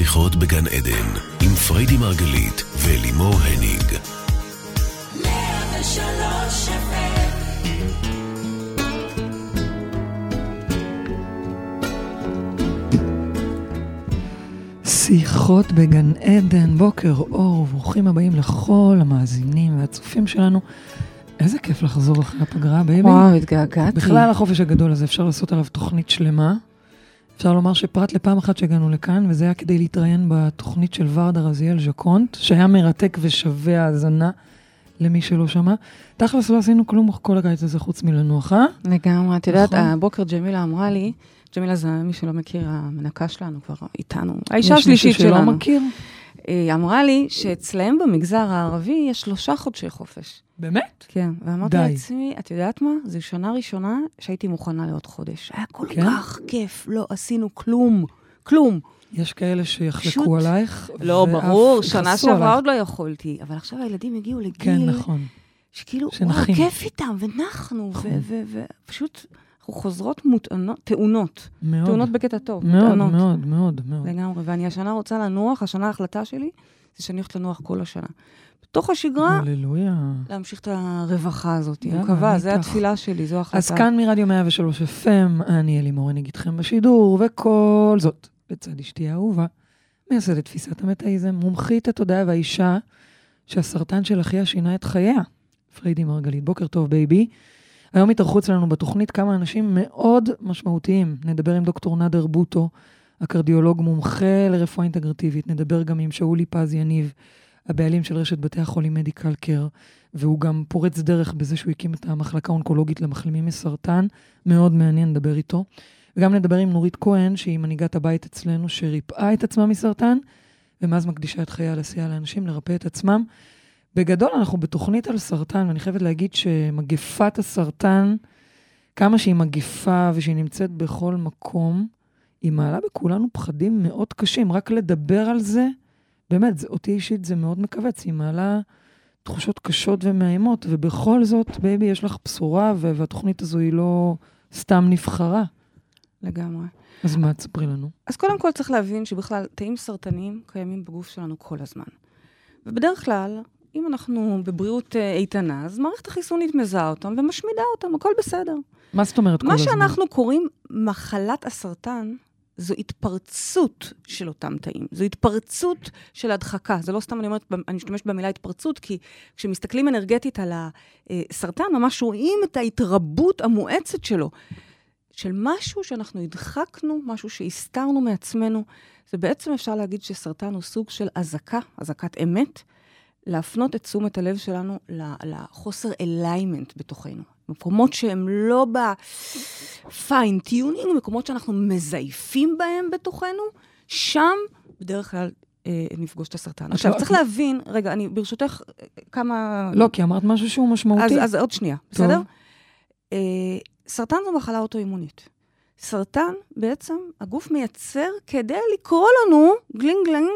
שיחות בגן עדן, עם פריידי מרגלית ולימור הניג. שיחות בגן עדן, בוקר אור, ברוכים הבאים לכל המאזינים והצופים שלנו. איזה כיף לחזור אחרי הפגרה, baby. וואו, התגעגעתי. בכלל החופש הגדול הזה, אפשר לעשות עליו תוכנית שלמה. אפשר לומר שפרט לפעם אחת שהגענו לכאן, וזה היה כדי להתראיין בתוכנית של ורדה רזיאל ז'קונט, שהיה מרתק ושווה האזנה למי שלא שמע. תכלס לא עשינו כלום כל הקיץ הזה חוץ מלנוח, אה? לגמרי. את יודעת, נכון. הבוקר ג'מילה אמרה לי, ג'מילה זה מי שלא מכיר, המנקה שלנו כבר איתנו, האישה השלישית יש מישהו שלנו. שלא מכיר? היא אמרה לי שאצלהם במגזר הערבי יש שלושה חודשי חופש. באמת? כן, ואמרתי די. לעצמי, את יודעת מה? זו שנה ראשונה שהייתי מוכנה לעוד חודש. היה כל כן? כך כיף, לא עשינו כלום, כלום. יש כאלה שיחלקו פשוט- עלייך. לא, ברור, שנה שעברה. עוד לא יכולתי, אבל עכשיו הילדים הגיעו לגיל... כן, נכון. שכאילו, וואו, שנחים. כיף איתם, ונחנו, נכון. ופשוט אנחנו חוזרות מוטענות, טעונות, מאוד. טעונות בקטע טוב, מאוד, מוטענות. מאוד, מאוד, מאוד. לגמרי, ואני השנה רוצה לנוח, השנה ההחלטה שלי זה שאני הולכת לנוח כל השנה. בתוך השגרה, הללויה. להמשיך את הרווחה הזאת. אני מקווה, זו. התפילה שלי, זו ההחלטה. אז כאן מרדיו 103 FM, אני לימור הניג איתכם בשידור, וכל זאת, לצד אשתי האהובה, מייסדת תפיסת המטאיזם, מומחית התודעה והאישה שהסרטן של אחיה שינה את חייה. פריידי מרגלית, בוקר טוב baby. היום התארחו אצלנו בתוכנית כמה אנשים מאוד משמעותיים. נדבר עם דוקטור נאדר בוטו, הקרדיולוג מומחה לרפואה אינטגרטיבית. נדבר גם עם שאולי פז יניב, הבעלים של רשת בתי החולים Medical Care, והוא גם פורץ דרך בזה שהוא הקים את המחלקה האונקולוגית למחלימים מסרטן. מאוד מעניין לדבר איתו. וגם נדבר עם נורית כהן, שהיא מנהיגת הבית אצלנו, שריפאה את עצמה מסרטן, ומאז מקדישה את חייה לסייע לאנשים לרפא את עצמם. בגדול, אנחנו בתוכנית על סרטן, ואני חייבת להגיד שמגפת הסרטן, כמה שהיא מגפה ושהיא נמצאת בכל מקום, היא מעלה בכולנו פחדים מאוד קשים. רק לדבר על זה, באמת, זה, אותי אישית זה מאוד מכווץ. היא מעלה תחושות קשות ומאיימות, ובכל זאת, baby, יש לך בשורה, והתוכנית הזו היא לא סתם נבחרה. לגמרי. אז מה, תספרי לנו. אז קודם כל צריך להבין שבכלל תאים סרטניים קיימים בגוף שלנו כל הזמן. ובדרך כלל, אם אנחנו בבריאות אה, איתנה, אז מערכת החיסונית מזהה אותם ומשמידה אותם, הכל בסדר. מה זאת אומרת כל מה הזמן? שאנחנו קוראים מחלת הסרטן, זו התפרצות של אותם תאים. זו התפרצות של הדחקה. זה לא סתם אני אומרת, אני משתמשת במילה התפרצות, כי כשמסתכלים אנרגטית על הסרטן, ממש רואים את ההתרבות המואצת שלו. של משהו שאנחנו הדחקנו, משהו שהסתרנו מעצמנו. זה בעצם אפשר להגיד שסרטן הוא סוג של אזעקה, אזעקת אמת, להפנות את תשומת הלב שלנו לחוסר אליימנט בתוכנו. מקומות שהם לא ב fine tuning, מקומות שאנחנו מזייפים בהם בתוכנו, שם בדרך כלל אה, נפגוש את הסרטן. עכשיו, צריך להבין, רגע, אני ברשותך אה, כמה... לא, כי אמרת משהו שהוא משמעותי. אז, אז עוד שנייה, טוב. בסדר? אה, סרטן זו מחלה אוטואימונית. סרטן, בעצם, הגוף מייצר כדי לקרוא לנו, גלינג גלינג,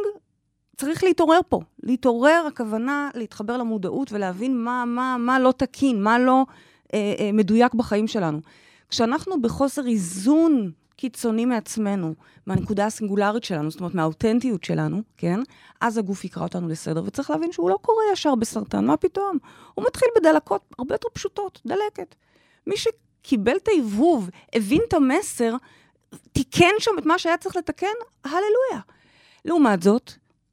צריך להתעורר פה. להתעורר, הכוונה להתחבר למודעות ולהבין מה, מה, מה לא תקין, מה לא מדויק בחיים שלנו. כשאנחנו בחוסר איזון קיצוני מעצמנו, מהנקודה הסינגולרית שלנו, זאת אומרת, מהאותנטיות שלנו, כן? אז הגוף יקרא אותנו לסדר, וצריך להבין שהוא לא קורה ישר בסרטן, מה פתאום? הוא מתחיל בדלקות הרבה יותר פשוטות, דלקת. מי שקיבל את ההבהוב, הבין את המסר, תיקן שם את מה שהיה צריך לתקן, הללויה. לעומת זאת,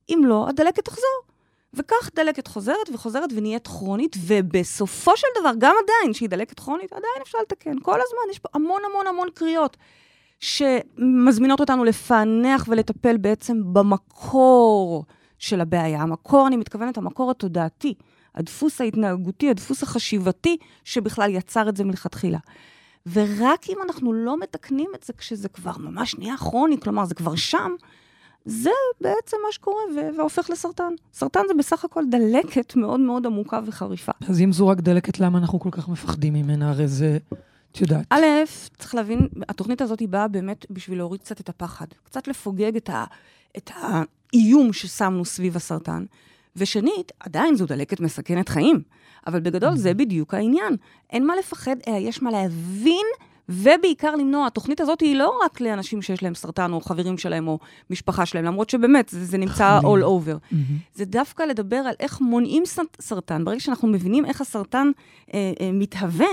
אם לא, הדלקת תחזור. וכך דלקת חוזרת וחוזרת ונהיית כרונית, ובסופו של דבר, גם עדיין, שהיא דלקת כרונית, עדיין אפשר לתקן. כל הזמן יש פה המון המון המון קריאות שמזמינות אותנו לפענח ולטפל בעצם במקור של הבעיה. המקור, אני מתכוונת, המקור התודעתי, הדפוס ההתנהגותי, הדפוס החשיבתי, שבכלל יצר את זה מלכתחילה. ורק אם אנחנו לא מתקנים את זה כשזה כבר ממש נהיה כרוני, כלומר, זה כבר שם, זה בעצם מה שקורה ו- והופך לסרטן. סרטן זה בסך הכל דלקת מאוד מאוד עמוקה וחריפה. אז אם זו רק דלקת, למה אנחנו כל כך מפחדים ממנה? הרי זה, את יודעת. א', צריך להבין, התוכנית הזאת היא באה באמת בשביל להוריד קצת את הפחד, קצת לפוגג את, ה, את האיום ששמנו סביב הסרטן. ושנית, עדיין זו דלקת מסכנת חיים, אבל בגדול זה בדיוק העניין. אין מה לפחד, אלא יש מה להבין ובעיקר למנוע. התוכנית הזאת היא לא רק לאנשים שיש להם סרטן, או חברים שלהם, או משפחה שלהם, למרות שבאמת, זה, זה נמצא חלילה. all over. מהמם. זה דווקא לדבר על איך מונעים סרט- סרטן. ברגע שאנחנו מבינים איך הסרטן אה, אה, מתהווה,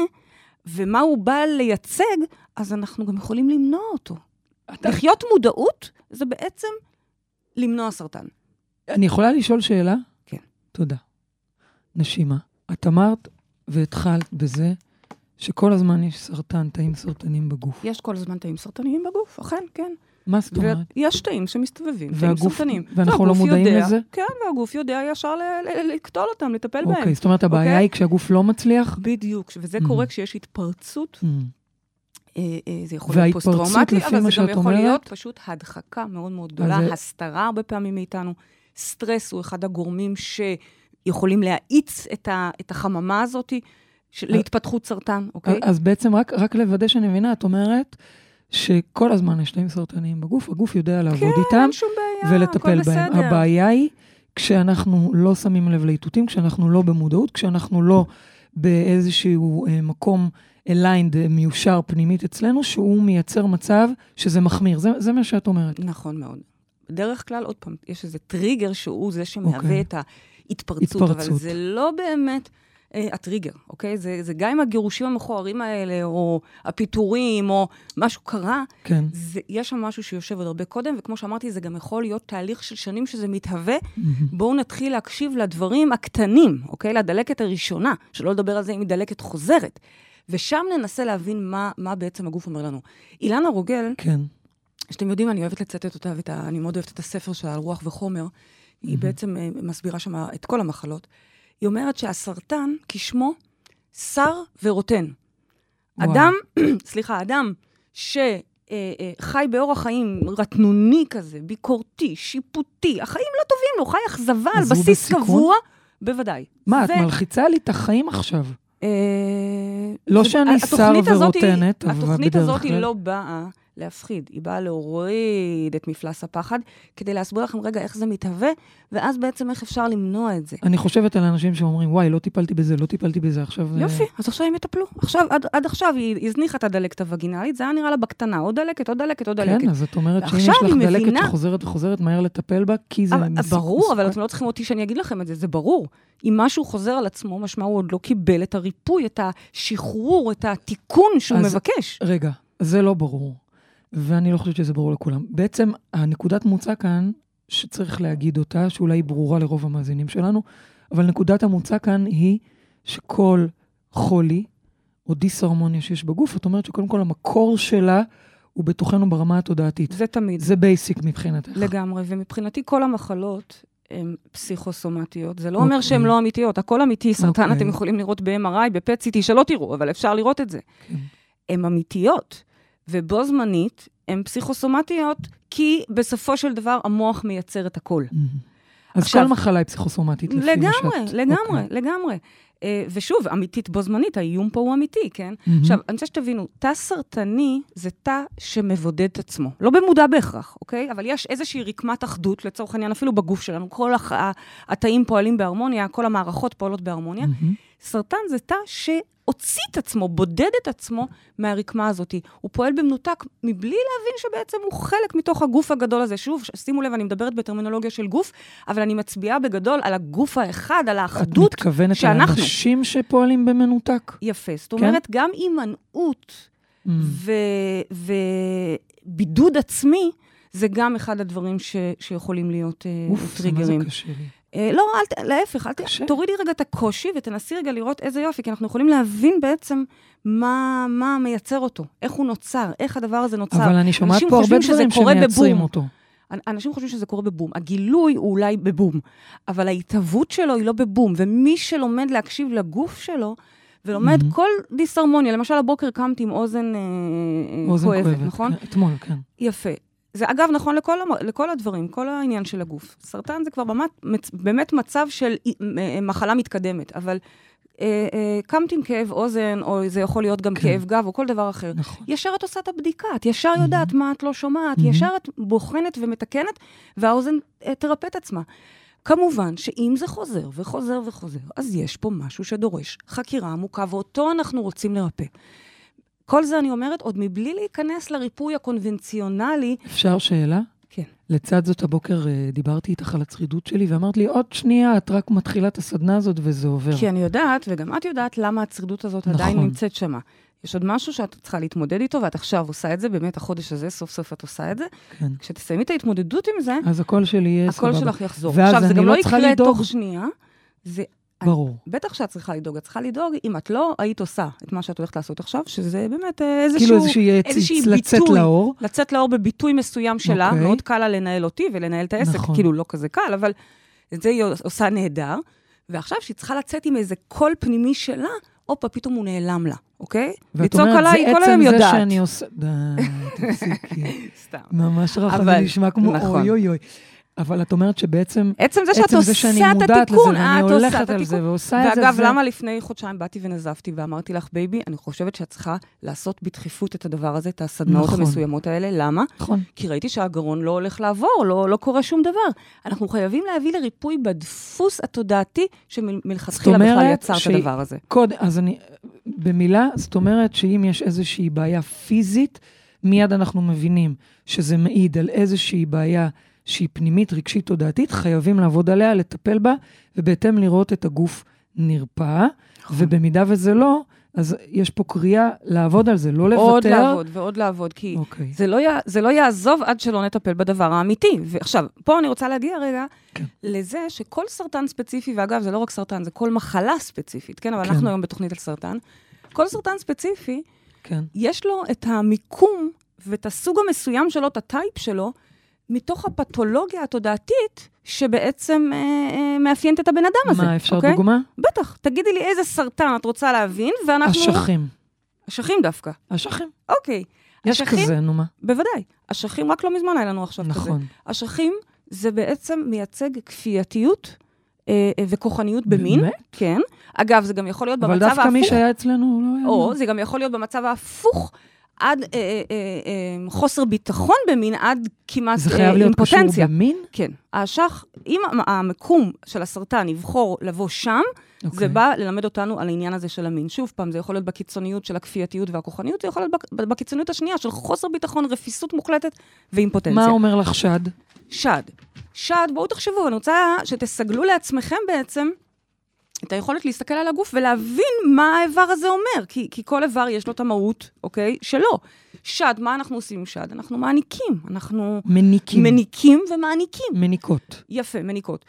ומה הוא בא לייצג, אז אנחנו גם יכולים למנוע אותו. אתה- לחיות מודעות זה בעצם למנוע סרטן. אני יכולה לשאול שאלה? כן. תודה. נשימה, את אמרת והתחלת בזה שכל הזמן יש סרטן, תאים סרטנים בגוף. יש כל הזמן תאים סרטניים בגוף, אכן, כן. מה זאת אומרת? ויש תאים שמסתובבים, תאים והגוף- סרטניים. ואנחנו לא מודעים יודע- לזה? כן, והגוף יודע ישר לקטול אותם, לטפל בהם. אוקיי, זאת אומרת, הבעיה אוקיי? היא כשהגוף לא מצליח? בדיוק, וזה Mhm. קורה כשיש התפרצות. אה, אה, זה יכול להיות פוסט-טראומטי, אבל זה גם יכול אומרת- להיות פשוט הדחקה מאוד מאוד גדולה, זה- הסתרה הרבה פעמים מאיתנו. סטרס הוא אחד הגורמים שיכולים להאיץ את, ה, את החממה הזאת להתפתחות סרטן, אוקיי? אז בעצם, רק, רק לוודא שאני מבינה, את אומרת שכל הזמן יש תאים סרטניים בגוף, הגוף יודע לעבוד כן, איתם אין שום בעיה, ולטפל בהם. בסדר. הבעיה היא כשאנחנו לא שמים לב לאיתותים, כשאנחנו לא במודעות, כשאנחנו לא באיזשהו אה, מקום aligned, אה, מיושר פנימית אצלנו, שהוא מייצר מצב שזה מחמיר. זה, זה מה שאת אומרת. נכון מאוד. בדרך כלל, עוד פעם, יש איזה טריגר שהוא זה שמהווה אוקיי. את ההתפרצות, אבל התפרצות. זה לא באמת הטריגר, אוקיי? זה, זה גם אם הגירושים המכוערים האלה, או הפיטורים, או משהו קרה, כן. זה, יש שם משהו שיושב עוד הרבה קודם, וכמו שאמרתי, זה גם יכול להיות תהליך של שנים שזה מתהווה. בואו נתחיל להקשיב לדברים הקטנים, אוקיי? לדלקת הראשונה, שלא לדבר על זה אם היא דלקת חוזרת. ושם ננסה להבין מה, מה בעצם הגוף אומר לנו. אילנה רוגל, כן. שאתם יודעים, אני אוהבת לצטט אותה, ואני מאוד אוהבת את הספר שלה על רוח וחומר. היא בעצם אה, מסבירה שם את כל המחלות. היא אומרת שהסרטן, כשמו, שר ורוטן. וואו. אדם, סליחה, אדם שחי באורח חיים רטנוני כזה, ביקורתי, שיפוטי, החיים לא טובים לו, חי אכזבה על בסיס בסיכון? קבוע, בוודאי. מה, את מלחיצה לי את החיים עכשיו. אה, לא שאני התוכנית שר ורוטנת, אבל התוכנית בדרך הזאת היא כלל- לא באה להפחיד, היא באה להוריד את מפלס הפחד, כדי להסביר לכם רגע איך זה מתהווה, ואז בעצם איך אפשר למנוע את זה. אני חושבת על אנשים שאומרים, וואי, לא טיפלתי בזה, לא טיפלתי בזה, עכשיו... אה, יופי, אז עכשיו הם יטפלו. עכשיו, עד, עד עכשיו היא הזניחה את הדלקת הווגינלית, זה היה נראה לה בקטנה, עוד דלקת, עוד דלקת, עוד דלקת. כן, אז את אומרת שאם יש לך דלקת מבינה- שחוזרת וחוזרת, מהר לטפל בה, כי זה... אבל, מסוכ- ברור, אבל מסוכן. אתם לא צריכים אותי שאני אגיד לכם את זה, זה ברור. אם משהו חוזר על עצמו, משמע הוא עוד לא קיבל את הריפוי, את השחרור, את התיקון שהוא אז- מבקש. רגע, זה לא ברור, ואני לא חושבת שזה ברור לכולם. בעצם, הנקודת מוצא כאן, שצריך להגיד אותה, שאולי היא ברורה לרוב המאזינים שלנו, אבל נקודת המוצא כאן היא שכל חולי או דיסהרמוניה שיש בגוף, את אומרת שקודם כל המקור שלה הוא בתוכנו ברמה התודעתית. זה תמיד. זה basic מבחינתך. לגמרי, ומבחינתי כל המחלות הן פסיכוסומטיות. זה לא אוקיי. אומר שהן לא אמיתיות, הכל אמיתי. סרטן אוקיי. אתם יכולים לראות ב-MRI, ב-PET-CT, שלא תראו, אבל אפשר לראות את זה. כן. הן אמיתיות, ובו זמנית הן פסיכוסומטיות, כי בסופו של דבר המוח מייצר את הכל. מהמם. אז עכשיו- כל מחלה היא פסיכוסומטית, לפי מה לגמרי, שאת... לגמרי, אוקיי. לגמרי. אה, ושוב, אמיתית בו זמנית, האיום פה הוא אמיתי, כן? מהמם. עכשיו, אני רוצה שתבינו, תא סרטני זה תא שמבודד את עצמו. לא במודע בהכרח, אוקיי? אבל יש איזושהי רקמת אחדות, לצורך העניין, אפילו בגוף שלנו. כל הח... התאים פועלים בהרמוניה, כל המערכות פועלות בהרמוניה. מהמם. סרטן זה תא שהוציא את עצמו, בודד את עצמו מהרקמה הזאת. הוא פועל במנותק מבלי להבין שבעצם הוא חלק מתוך הגוף הגדול הזה. שוב, שימו לב, אני מדברת בטרמינולוגיה של גוף, אבל אני מצביעה בגדל על הגוף האחד, על את האחדות מתכוונת שאנחנו. לאנשים שפועלים במנותק? יפה. זאת כן? אומרת, גם הימנעות. ו- ובידוד עצמי, זה גם אחד הדברים ש- שיכולים להיות אה, אוף, זה מה זה טריגרים. קשה לי. אה, לא, אל להפך, אל קשה. תורידי רגע את הקושי ותנסי רגע לראות איזה יופי, כי אנחנו יכולים להבין בעצם מה, מה מייצר אותו, איך הוא נוצר, איך הדבר הזה נוצר. אבל אני שומעת פה הרבה דברים שמייצרים בבום. אותו. אנ- אנשים חושבים שזה קורה בבום. הגילוי הוא אולי בבום, אבל ההתהוות שלו היא לא בבום, ומי שלומד להקשיב לגוף שלו, ולומד מהמם. כל דיסהרמוניה, למשל הבוקר קמתי עם אוזן, אה, אה, אוזן כואבת, כואבת. נכון? כן, אתמול, כן. יפה. זה אגב נכון לכל, לכל הדברים, כל העניין של הגוף. סרטן זה כבר באמת, באמת מצב של אה, מחלה מתקדמת, אבל אה, אה, קמת עם כאב אוזן, או זה יכול להיות גם כן. כאב גב, או כל דבר אחר. נכון. ישר את עושה את הבדיקה, את ישר יודעת מה את לא שומעת, מהמם. ישר את בוחנת ומתקנת, והאוזן אה, תרפא את עצמה. כמובן שאם זה חוזר וחוזר וחוזר, אז יש פה משהו שדורש חקירה עמוקה, ואותו אנחנו רוצים לרפא. כל זה אני אומרת עוד מבלי להיכנס לריפוי הקונבנציונלי. אפשר שאלה? כן. לצד זאת, הבוקר אה, דיברתי איתך על הצרידות שלי, ואמרת לי, עוד שנייה, את רק מתחילה את הסדנה הזאת וזה עובר. כי אני יודעת, וגם את יודעת, למה הצרידות הזאת נכון. עדיין נמצאת שמה. יש עוד משהו שאת צריכה להתמודד איתו, ואת עכשיו עושה את זה, באמת החודש הזה, סוף סוף את עושה את זה. כן. כשתסיימי את ההתמודדות עם זה, אז הקול שלי יהיה סבבה. הקול שלך יחזור. עכשיו, זה גם לא לא יקרה לדאוג. תוך שנייה. זה ברור. בטח שאת צריכה לדאוג, את צריכה לדאוג אם את לא היית עושה את מה שאת הולכת לעשות עכשיו, שזה באמת אה, איזשהו... כאילו איזושהי איזושהי ציץ לצאת. לאור. לצאת לאור בביטוי מסוים שלה, אוקיי. מאוד קל לה לנהל אותי ולנהל את העסק, נכון. כאילו לא כזה קל, אבל את זה היא עושה נהדר. ועכשיו שהיא צריכה לצאת עם איזה קול פנימי שלה, הופה, פתאום הוא נעלם לה, אוקיי? ואת לצעוק אומרת, עליי, זה כל היום עצם זה. שאני עושה... די, תפסיקי. סתם. ממש רחב, זה נשמע כמו נכון. אוי אוי אוי. אבל את אומרת שבעצם, עצם זה שאת עצם זה עושה שאני את מודעת לזה, התיקון, ואני את עושה הולכת על זה. ועושה את זה, ואגב, זה- למה לפני חודשיים באתי ונזפתי ואמרתי לך, בייבי, אני חושבת שאת צריכה לעשות בדחיפות את הדבר הזה, את הסדנאות נכון. המסוימות האלה. למה? נכון. כי ראיתי שהגרון לא הולך לעבור, לא, לא קורה שום דבר. אנחנו חייבים להביא לריפוי בדפוס התודעתי שמלכתחילה בכלל יצר ש- את הדבר הזה. קודם, אז אני, במילה, זאת אומרת שאם יש איזושהי בעיה פיזית, מיד אנחנו מבינים שזה מעיד על איזושהי בעיה שהיא פנימית, רגשית, תודעתית, חייבים לעבוד עליה, לטפל בה, ובהתאם לראות את הגוף נרפא, נכון. ובמידה וזה לא, אז יש פה קריאה לעבוד על זה, לא לוותר. עוד לעבוד ועוד לעבוד, כי אוקיי. זה לא, י... זה לא יעזוב עד שלא נטפל בדבר האמיתי. ועכשיו, פה אני רוצה להגיע רגע כן. לזה שכל סרטן ספציפי, ואגב, זה לא רק סרטן, זה כל מחלה ספציפית, כן? אבל כן. אנחנו היום בתוכנית על סרטן. כל סרטן ספציפי, כן. יש לו את המיקום ואת הסוג המסוים שלו, את הטייפ שלו, מתוך הפתולוגיה התודעתית שבעצם אה, אה, מאפיינת את הבן אדם הזה. מה, אפשר אוקיי? דוגמה? בטח. תגידי לי איזה סרטן את רוצה להבין, ואנחנו... אשכים. אשכים דווקא. אשכים. אוקיי. יש אשכים? כזה, נו מה. בוודאי. אשכים, רק לא מזמן היה לנו עכשיו כזה. נכון. אשכים זה בעצם מייצג כפייתיות אה, אה, וכוחניות במין. באמת? כן. אגב, זה גם יכול להיות אבל במצב ההפוך. דווקא מי שהיה אצלנו, הוא לא היה... או זה גם יכול להיות במצב ההפוך, עד אה, אה, אה, אה, חוסר ביטחון במין, עד כמעט זה אה, חייב להיות קשור אימפוטנציה. במין? כן. האשך, אם המ- המקום של הסרטן יבחור לבוא שם, זה אוקיי. בא ללמד אותנו על העניין הזה של המין. שוב פעם, זה יכול להיות בקיצוניות של הכפייתיות והכוחניות, זה יכול להיות בק- בקיצוניות השנייה של חוסר ביטחון, רפיסות מוחלטת ואימפוטנציה. מה אומר לך שד? שד. שד, בואו תחשבו, אני רוצה שתסגלו לעצמכם בעצם את היכולת להסתכל על הגוף ולהבין מה האיבר הזה אומר, כי, כי כל איבר יש לו את המהות, אוקיי? שלו. שד, מה אנחנו עושים עם שד? אנחנו מעניקים, אנחנו מניקים. מניקים ומעניקים. מניקות. יפה, מניקות.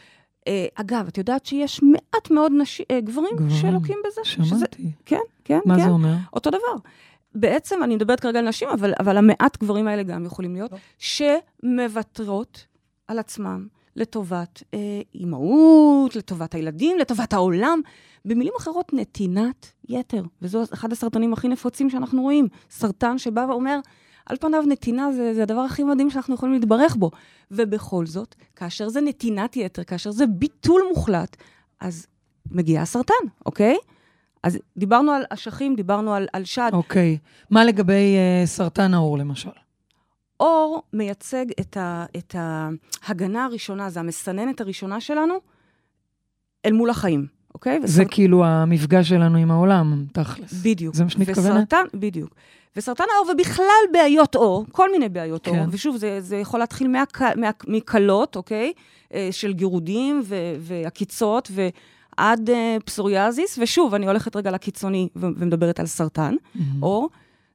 אה, אגב, את יודעת שיש מעט מאוד נשים, אה, גברים גברים, שלוקים בזה? שזה, שמעתי. כן, כן, מה כן. זה אומר? אותו דבר. בעצם, אני מדברת כרגע על נשים, אבל, אבל המעט גברים האלה גם יכולים להיות, שמוותרות על עצמם לטובת אה, אימהות, לטובת הילדים, לטובת העולם. במילים אחרות, נתינת יתר. וזו אחד הסרטנים הכי נפוצים שאנחנו רואים. סרטן שבא ואומר, על פניו נתינה זה, זה הדבר הכי מדהים שאנחנו יכולים להתברך בו. ובכל זאת, כאשר זה נתינת יתר, כאשר זה ביטול מוחלט, אז מגיע הסרטן, אוקיי? אז דיברנו על אשכים, דיברנו על, על שד. אוקיי. מה לגבי אה, סרטן העור, למשל? אור מייצג את, ה, את ההגנה הראשונה, זה המסננת הראשונה שלנו, אל מול החיים, אוקיי? זה וסרט- כאילו המפגש שלנו עם העולם, תכלס. בדיוק. זה מה שאת מתכוונת? בדיוק. וסרטן העור, ובכלל בעיות עור, כל מיני בעיות כן. עור, ושוב, זה, זה יכול להתחיל מהק, מה, מקלות, אוקיי? אה, של גירודים ו, ועקיצות, ועד אה, פסוריאזיס, ושוב, אני הולכת רגע לקיצוני ו- ומדברת על סרטן. מהמם. עור,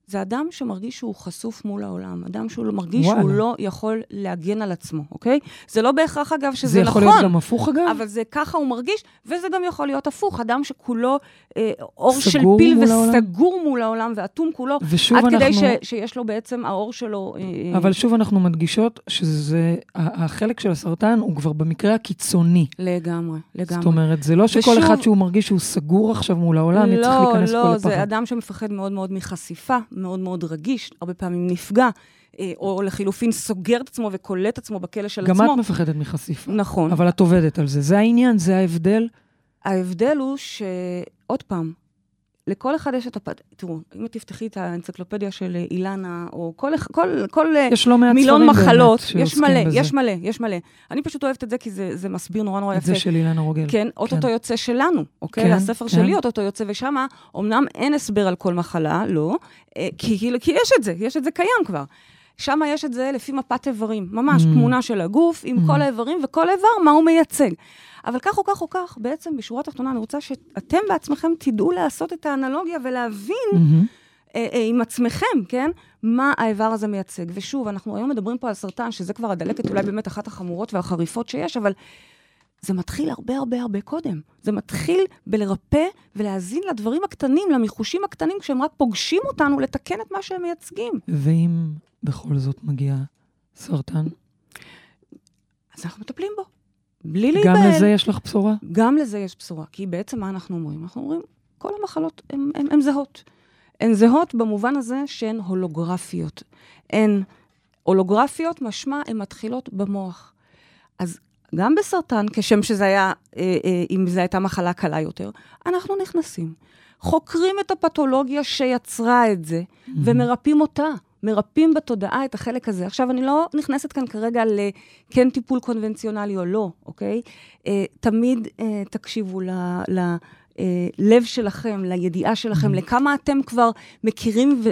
זה אדם שמרגיש שהוא חשוף מול העולם, אדם שהוא מרגיש וואלה. שהוא לא יכול להגן על עצמו, אוקיי? זה לא בהכרח, אגב, שזה זה יכול נכון. להיות גם הפוך, אגב? אבל זה ככה הוא מרגיש, וזה גם יכול להיות הפוך, אדם שכולו אה, עור של פיל מול העולם? וסגור מול העולם ואטום כולו, ושוב עד אנחנו... כדי ש, שיש לו בעצם, העור שלו... אה, אבל שוב אנחנו מדגישות שזה, החלק של הסרטן הוא כבר במקרה הקיצוני. לגמרי, לגמרי. זאת אומרת, זה לא שכל ושוב- אחד שהוא מרגיש שהוא סגור עכשיו מול העולם, יצטרך להיכנס לא, פה לא, לפחד. זה אדם שמפחד מאוד מאוד מחשיפה, מאוד מאוד רגיש, הרבה פעמים נפגע, אה, או לחילופין סוגר את עצמו וכולא את עצמו בכלא של גם עצמו. את מפחדת מחשיפה. נכון. אבל את עובדת על זה. זה העניין, זה ההבדל. ההבדל הוא שעוד פעם, לכל אחד יש את הפ... תראו, אם תפתחי את האנציקלופדיה של אילנה, או כל, כל, כל יש לא מעט מילון מחלות, באמת יש מלא, בזה. יש מלא, יש מלא. אני פשוט אוהבת את זה, כי זה, זה מסביר נורא נורא את יפה. זה של אילנה רוגל. כן, אוטוטו יוצא שלנו, אוקיי? כן, הספר כן. שלי אוטוטו יוצא, ושם אמנם אין הסבר על כל מחלה, לא, אה, כי, כי, כי יש את זה, יש את זה קיים כבר. שם יש את זה לפי מפת איברים, ממש Mm. תמונה של הגוף עם Mm. כל האיברים, וכל איבר, מה הוא מייצג. אבל כך או כך או כך, בעצם בשורה התחתונה, אני רוצה שאתם בעצמכם תדעו לעשות את האנלוגיה ולהבין מהמם. אה, אה, עם עצמכם, כן? מה האיבר הזה מייצג. ושוב, אנחנו היום מדברים פה על סרטן, שזה כבר הדלקת אולי באמת אחת החמורות והחריפות שיש, אבל זה מתחיל הרבה הרבה הרבה קודם. זה מתחיל בלרפא ולהאזין לדברים הקטנים, למיחושים הקטנים, כשהם רק פוגשים אותנו, לתקן את מה שהם מייצגים. ואם בכל זאת מגיע סרטן, אז אנחנו מטפלים בו. בלי להיבהל. גם לזה יש לך בשורה? גם לזה יש בשורה. כי בעצם מה אנחנו אומרים? אנחנו אומרים, כל המחלות הן זהות. הן זהות במובן הזה שהן הולוגרפיות. הן הולוגרפיות, משמע, הן מתחילות במוח. אז גם בסרטן, כשם שזה היה, אה, אה, אם זו הייתה מחלה קלה יותר, אנחנו נכנסים, חוקרים את הפתולוגיה שיצרה את זה, ומרפאים אותה. מרפאים בתודעה את החלק הזה. עכשיו, אני לא נכנסת כאן כרגע לכן טיפול קונבנציונלי או לא, אוקיי? אה, תמיד אה, תקשיבו ל... ל אה, לב שלכם, לידיעה שלכם, לכמה אתם כבר מכירים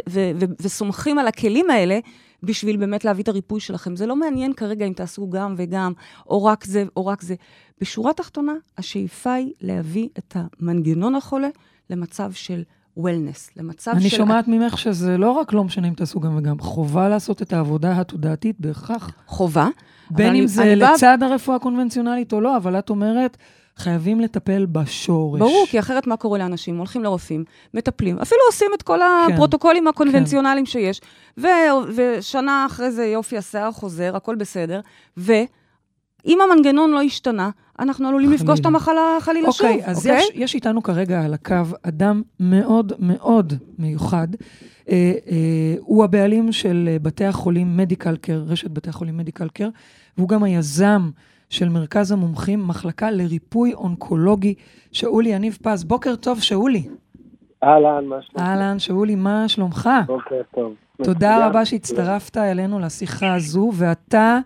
וסומכים על הכלים האלה, בשביל באמת להביא את הריפוי שלכם. זה לא מעניין כרגע אם תעשו גם וגם, או רק זה או רק זה. בשורה תחתונה, השאיפה היא להביא את המנגנון החולה למצב של וולנס, למצב אני של... שומעת ממך שזה לא רק לא משנה אם תעשו גם וגם, חובה לעשות את העבודה התודעתית בהכרח. חובה. בין אם אני- זה אני לצד הרפואה הקונבנציונלית או לא, אבל את אומרת, חייבים לטפל בשורש. ברור, כי אחרת מה קורה לאנשים? הולכים לרופאים, מטפלים, אפילו עושים את כל כן, הפרוטוקולים הקונבנציונליים שיש, ו- ושנה אחרי זה יופי, השיער חוזר, הכל בסדר, ואם המנגנון לא השתנה, אנחנו עלולים חלילה. לפגוש את המחלה חלילה שוב, אוקיי, אז אוקיי? יש, יש איתנו כרגע על הקו אדם מאוד מאוד מיוחד. אה, אה, הוא הבעלים של אה, בתי החולים מדיקל קר, רשת בתי החולים מדיקל קר, והוא גם היזם של מרכז המומחים, מחלקה לריפוי אונקולוגי, שאולי יניב פז. בוקר טוב, שאולי. אהלן, מה שלומך? אהלן, שאולי, מה שלומך? בוקר טוב. תודה מצוין. רבה שהצטרפת אלינו לשיחה הזו, ואתה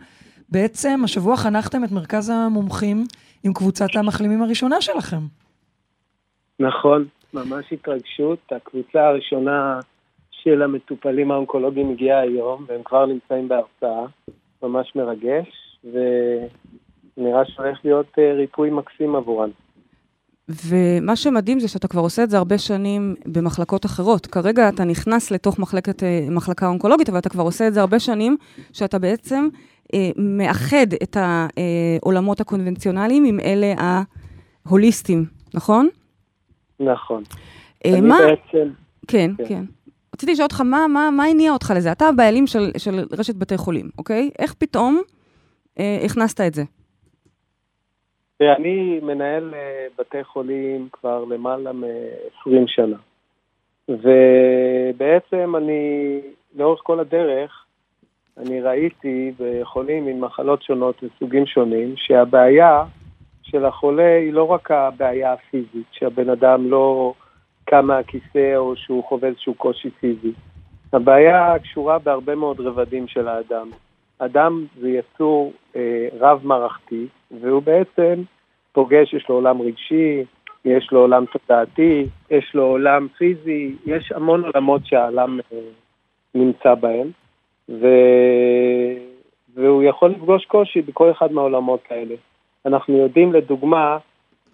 בעצם השבוע חנכתם את מרכז המומחים עם קבוצת המחלימים הראשונה שלכם. נכון, ממש התרגשות. הקבוצה הראשונה של המטופלים האונקולוגיים הגיעה היום, והם כבר נמצאים בהרצאה. ממש מרגש, ונראה שהולך להיות אה, ריפוי מקסים עבורן. ומה שמדהים זה שאתה כבר עושה את זה הרבה שנים במחלקות אחרות. כרגע אתה נכנס לתוך מחלקת, אה, מחלקה אונקולוגית, אבל אתה כבר עושה את זה הרבה שנים, שאתה בעצם מאחד את העולמות הקונבנציונליים עם אלה ההוליסטיים, נכון? נכון. אה, מה... בעצם, כן, כן. כן. רציתי לשאול אותך, מה, מה, מה הניע אותך לזה? אתה הבעלים של, של רשת בתי חולים, אוקיי? איך פתאום אה, הכנסת את זה? אני מנהל אה, בתי חולים כבר למעלה מ-20 שנה. ובעצם אני, לאורך כל הדרך, אני ראיתי בחולים עם מחלות שונות וסוגים שונים, שהבעיה של החולה היא לא רק הבעיה הפיזית, שהבן אדם לא קם מהכיסא או שהוא חווה איזשהו קושי פיזי. הבעיה קשורה בהרבה מאוד רבדים של האדם. אדם זה יצור אה, רב-מערכתי, והוא בעצם פוגש, יש לו עולם רגשי, יש לו עולם תודעתי, יש לו עולם פיזי, יש המון עולמות שהעולם אה, נמצא בהם, ו... והוא יכול לפגוש קושי בכל אחד מהעולמות האלה. אנחנו יודעים, לדוגמה,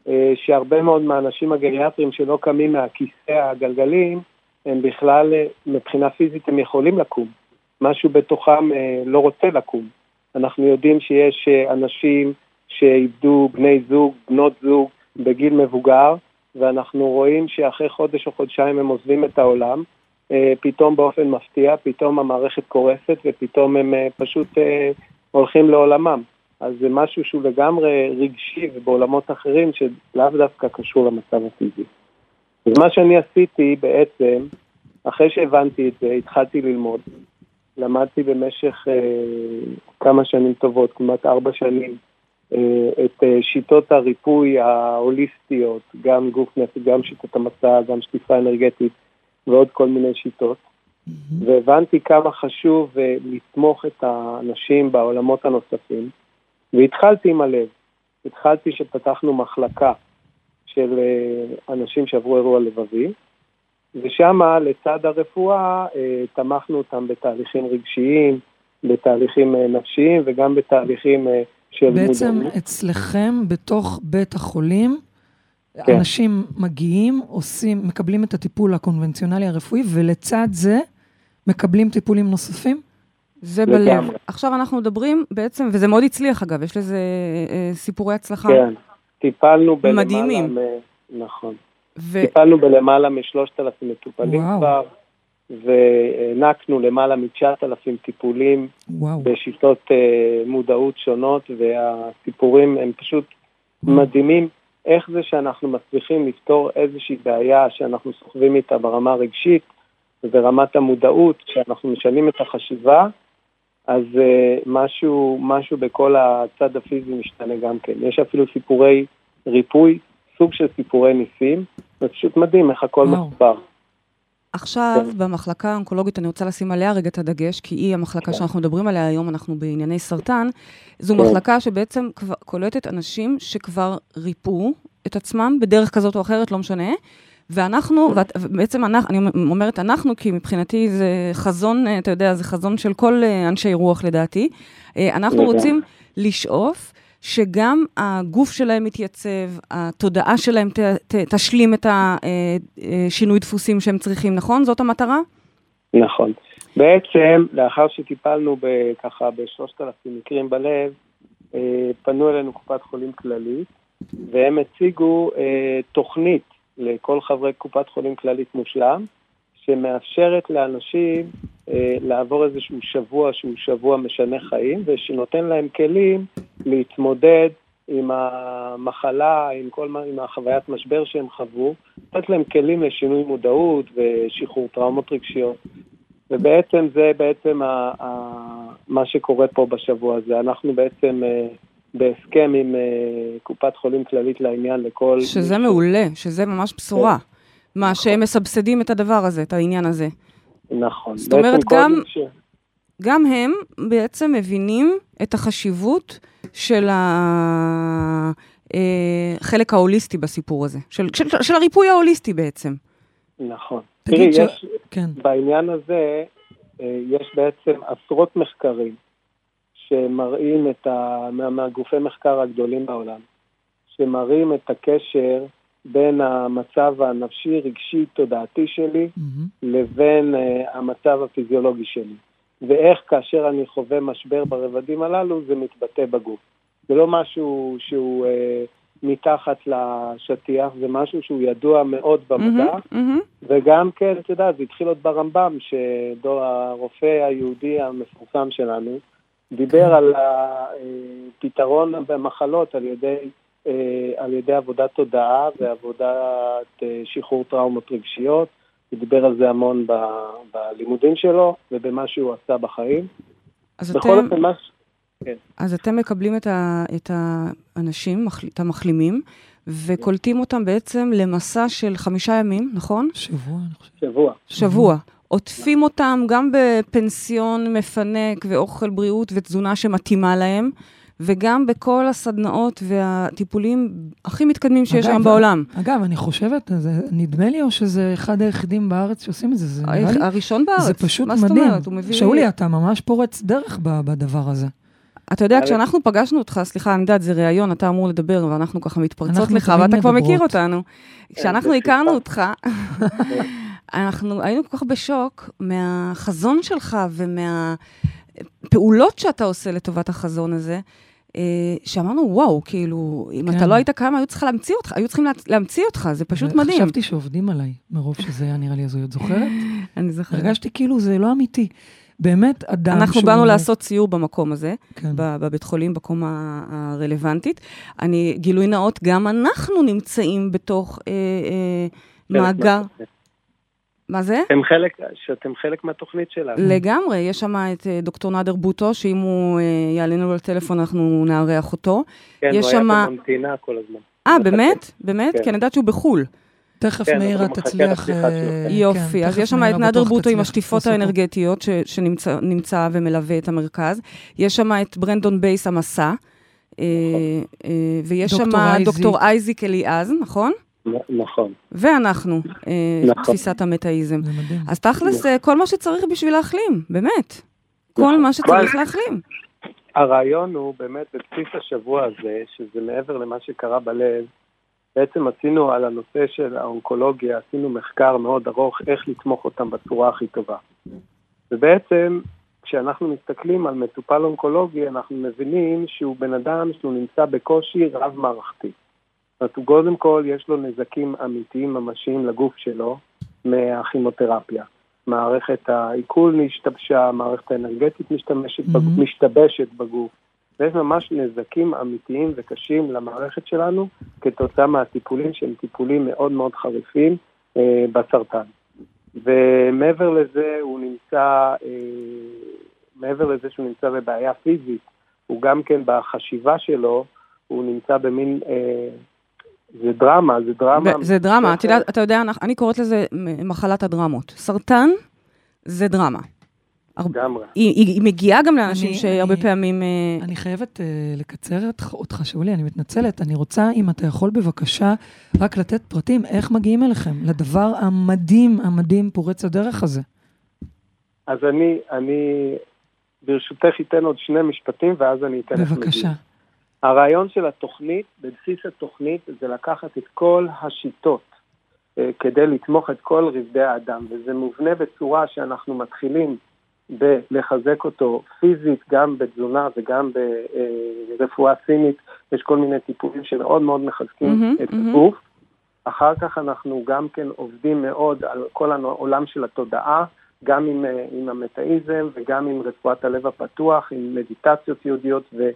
אה, שהרבה מאוד מהאנשים הגריאטריים שלא קמים מהכיסא הגלגלים, הם בכלל, אה, מבחינה פיזית, הם יכולים לקום. משהו בתוכם אה, לא רוצה לקום. אנחנו יודעים שיש אנשים שאיבדו בני זוג, בנות זוג, בגיל מבוגר, ואנחנו רואים שאחרי חודש או חודשיים הם עוזבים את העולם, פתאום באופן מפתיע, פתאום המערכת קורסת ופתאום הם אה, פשוט אה, הולכים לעולמם. אז זה משהו שהוא לגמרי רגשי ובעולמות אחרים שלאו דווקא קשור למצב הפיזי. אז מה שאני עשיתי בעצם, אחרי שהבנתי את זה, התחלתי ללמוד. למדתי במשך אה, כמה שנים טובות, כמעט ארבע שנים, אה, את אה, שיטות הריפוי ההוליסטיות, גם גוף נפש, גם שיטות המסע, גם שטיפה אנרגטית ועוד כל מיני שיטות. והבנתי כמה חשוב אה, לתמוך את האנשים בעולמות הנוספים, והתחלתי עם הלב. התחלתי שפתחנו מחלקה של אנשים שעברו אירוע לבבי, ושם לצד הרפואה תמכנו אותם בתהליכים רגשיים, בתהליכים נפשיים וגם בתהליכים של. בעצם מודעים. אצלכם, בתוך בית החולים, כן. אנשים מגיעים, עושים, מקבלים את הטיפול הקונבנציונלי הרפואי, ולצד זה מקבלים טיפולים נוספים? זה בלב. עכשיו אנחנו מדברים בעצם, וזה מאוד הצליח אגב, יש לזה אה, סיפורי הצלחה. כן, טיפלנו בלמעלה... מדהימים. מ... נכון. ו... טיפלנו בלמעלה משלושת אלפים מטופלים כבר. והענקנו למעלה מ-9,000 טיפולים וואו. בשיטות uh, מודעות שונות, והסיפורים הם פשוט וואו. מדהימים. איך זה שאנחנו מצליחים לפתור איזושהי בעיה שאנחנו סוחבים איתה ברמה הרגשית וברמת המודעות, כשאנחנו משנים את החשיבה, אז uh, משהו, משהו בכל הצד הפיזי משתנה גם כן. יש אפילו סיפורי ריפוי, סוג של סיפורי ניסים, זה פשוט מדהים איך הכל מחובר. עכשיו, כן. במחלקה האונקולוגית, אני רוצה לשים עליה רגע את הדגש, כי היא המחלקה כן. שאנחנו מדברים עליה היום, אנחנו בענייני סרטן. זו כן. מחלקה שבעצם כבר, קולטת אנשים שכבר ריפאו את עצמם בדרך כזאת או אחרת, לא משנה. ואנחנו, כן. ובעצם אנחנו, אני אומרת אנחנו, כי מבחינתי זה חזון, אתה יודע, זה חזון של כל אה, אנשי רוח לדעתי. אה, אנחנו רוצים לשאוף שגם הגוף שלהם יתייצב, התודעה שלהם ת, ת, תשלים את השינוי אה, אה, דפוסים שהם צריכים, נכון? זאת המטרה? נכון. בעצם, לאחר שטיפלנו ככה בשלושת אלפים מקרים בלב, אה, פנו אלינו קופת חולים כללית, והם הציגו תוכנית לכל חברי קופת חולים כללית מושלם, שמאפשרת לאנשים אה, לעבור איזשהו שבוע שהוא שבוע משנה חיים, ושנותן להם כלים להתמודד עם המחלה, עם כל מה, עם החוויית משבר שהם חוו, לתת להם כלים לשינוי מודעות ושחרור טראומות רגשיות. ובעצם זה בעצם ה, ה, מה שקורה פה בשבוע הזה. אנחנו בעצם אה, בהסכם עם אה, קופת חולים כללית לעניין לכל... שזה מעולה, שזה ממש בשורה. מה, נכון. שהם מסבסדים את הדבר הזה, את העניין הזה. נכון. זאת אומרת, גם, ש... גם הם בעצם מבינים את החשיבות של החלק אה, ההוליסטי בסיפור הזה, של, של, של הריפוי ההוליסטי בעצם. נכון. תראי, ש... יש, כן. בעניין הזה, אה, יש בעצם עשרות מחקרים שמראים את ה... מהגופי מחקר הגדולים בעולם, שמראים את הקשר בין המצב הנפשי, רגשי, תודעתי שלי, mm-hmm. לבין uh, המצב הפיזיולוגי שלי. ואיך כאשר אני חווה משבר ברבדים הללו, זה מתבטא בגוף. זה לא משהו שהוא uh, מתחת לשטיח, זה משהו שהוא ידוע מאוד במדע, mm-hmm, mm-hmm. וגם כן, את יודעת, זה התחיל עוד ברמב"ם, שהרופא היהודי המפורסם שלנו, דיבר mm-hmm. על הפתרון במחלות על ידי אה, על ידי עבודת תודעה ועבודת אה, שחרור טראומות רגשיות. הוא דיבר על זה המון ב, בלימודים שלו ובמה שהוא עשה בחיים. אז אתם... אופן, מה... כן. אז אתם מקבלים את, ה, את האנשים, את המחלימים, וקולטים אותם בעצם למסע של חמישה ימים, נכון? שבוע, אני חושב. שבוע. שבוע. עוטפים אותם גם בפנסיון מפנק ואוכל בריאות ותזונה שמתאימה להם. וגם בכל הסדנאות והטיפולים הכי מתקדמים שיש היום בעולם. אגב, אני חושבת, זה, נדמה לי או שזה אחד היחידים בארץ שעושים את זה, זה נראה לי... הראשון בארץ. זה פשוט מדהים. מה זאת אומרת? הוא מביא... שאולי, אתה ממש פורץ דרך בדבר הזה. אתה יודע, כשאנחנו פגשנו אותך, סליחה, אני יודעת, זה ראיון, אתה אמור לדבר, ואנחנו ככה מתפרצות לך, ואתה כבר מכיר אותנו. כשאנחנו הכרנו אותך, אנחנו היינו כל כך בשוק מהחזון שלך ומהפעולות שאתה עושה לטובת החזון הזה, אה, שאמרנו, וואו, כאילו, אם כן. אתה לא היית קיים, היו צריכים להמציא אותך, היו צריכים להמציא אותך, זה פשוט מדהים. חשבתי שעובדים עליי, מרוב שזה היה נראה לי הזוי, את זוכרת? אני זוכרת. הרגשתי כאילו זה לא אמיתי. באמת, אדם אנחנו שהוא... באנו לעשות סיור במקום הזה, כן. בבית חולים, בקומה הרלוונטית. אני, גילוי נאות, גם אנחנו נמצאים בתוך אה, אה, מאגר, מה זה? אתם חלק, שאתם חלק מהתוכנית שלנו. לגמרי, יש שם את אה, דוקטור נאדר בוטו, שאם הוא אה, יעלה לנו לטלפון אנחנו נארח אותו. כן, יש הוא היה שמה- בממתינה כל הזמן. אה. באמת? באמת? כן. כי אני יודעת שהוא בחו"ל. תכף כן, מאירה תצליח... אה, שלכם. כן, יופי, אז תכף יש שם את נאדר בוטו עם השטיפות. האנרגטיות ש- שנמצא נמצא ומלווה את המרכז. יש שם את ברנדון בייס המסע. אה, אה, ויש שם. דוקטור אייזיק אליעז, נכון? נכון. ואנחנו, אה, נכון. תפיסת המטאיזם. אז תכלס, אה, כל מה שצריך בשביל להחלים, באמת. כל נכון. מה שצריך להחלים. הרעיון הוא באמת בבסיס השבוע הזה, שזה מעבר למה שקרה בלב, בעצם עשינו על הנושא של האונקולוגיה, עשינו מחקר מאוד ארוך איך לתמוך אותם בצורה הכי טובה. ובעצם, כשאנחנו מסתכלים על מטופל אונקולוגי, אנחנו מבינים שהוא בן אדם שהוא נמצא בקושי רב-מערכתי. הוא קודם כל, יש לו נזקים אמיתיים ממשיים לגוף שלו מהכימותרפיה. מערכת העיכול השתבשה, המערכת האנרגטית משתמשת, Mhm. בגוף, משתבשת בגוף. ויש ממש נזקים אמיתיים וקשים למערכת שלנו כתוצאה מהטיפולים שהם טיפולים מאוד מאוד חריפים אה, בסרטן. ומעבר לזה הוא נמצא, אה, מעבר לזה שהוא נמצא בבעיה פיזית, הוא גם כן בחשיבה שלו, הוא נמצא במין, אה, זה דרמה, זה דרמה. ב- זה דרמה, את יודעת, אתה יודע, אני קוראת לזה מחלת הדרמות. סרטן זה דרמה. הר- לגמרי. היא, היא, היא מגיעה גם לאנשים אני- שהרבה אני- פעמים... אה, אני חייבת uh, לקצר אותך, אותך, שאולי, אני מתנצלת. אני רוצה, אם אתה יכול בבקשה, רק לתת פרטים, איך מגיעים אליכם, לדבר המדהים, המדהים, פורץ הדרך הזה. אז אני, אני ברשותך אתן עוד שני משפטים ואז אני אתן לך בבקשה. הרעיון של התוכנית, בבסיס התוכנית, זה לקחת את כל השיטות אה, כדי לתמוך את כל רבדי האדם, וזה מובנה בצורה שאנחנו מתחילים בלחזק אותו פיזית, גם בתזונה וגם ברפואה סינית, יש כל מיני טיפולים שמאוד מאוד מחזקים מהמם, את מהמם. הגוף. אחר כך אנחנו גם כן עובדים מאוד על כל העולם של התודעה, גם עם, אה, עם המטאיזם וגם עם רפואת הלב הפתוח, עם מדיטציות יהודיות ו,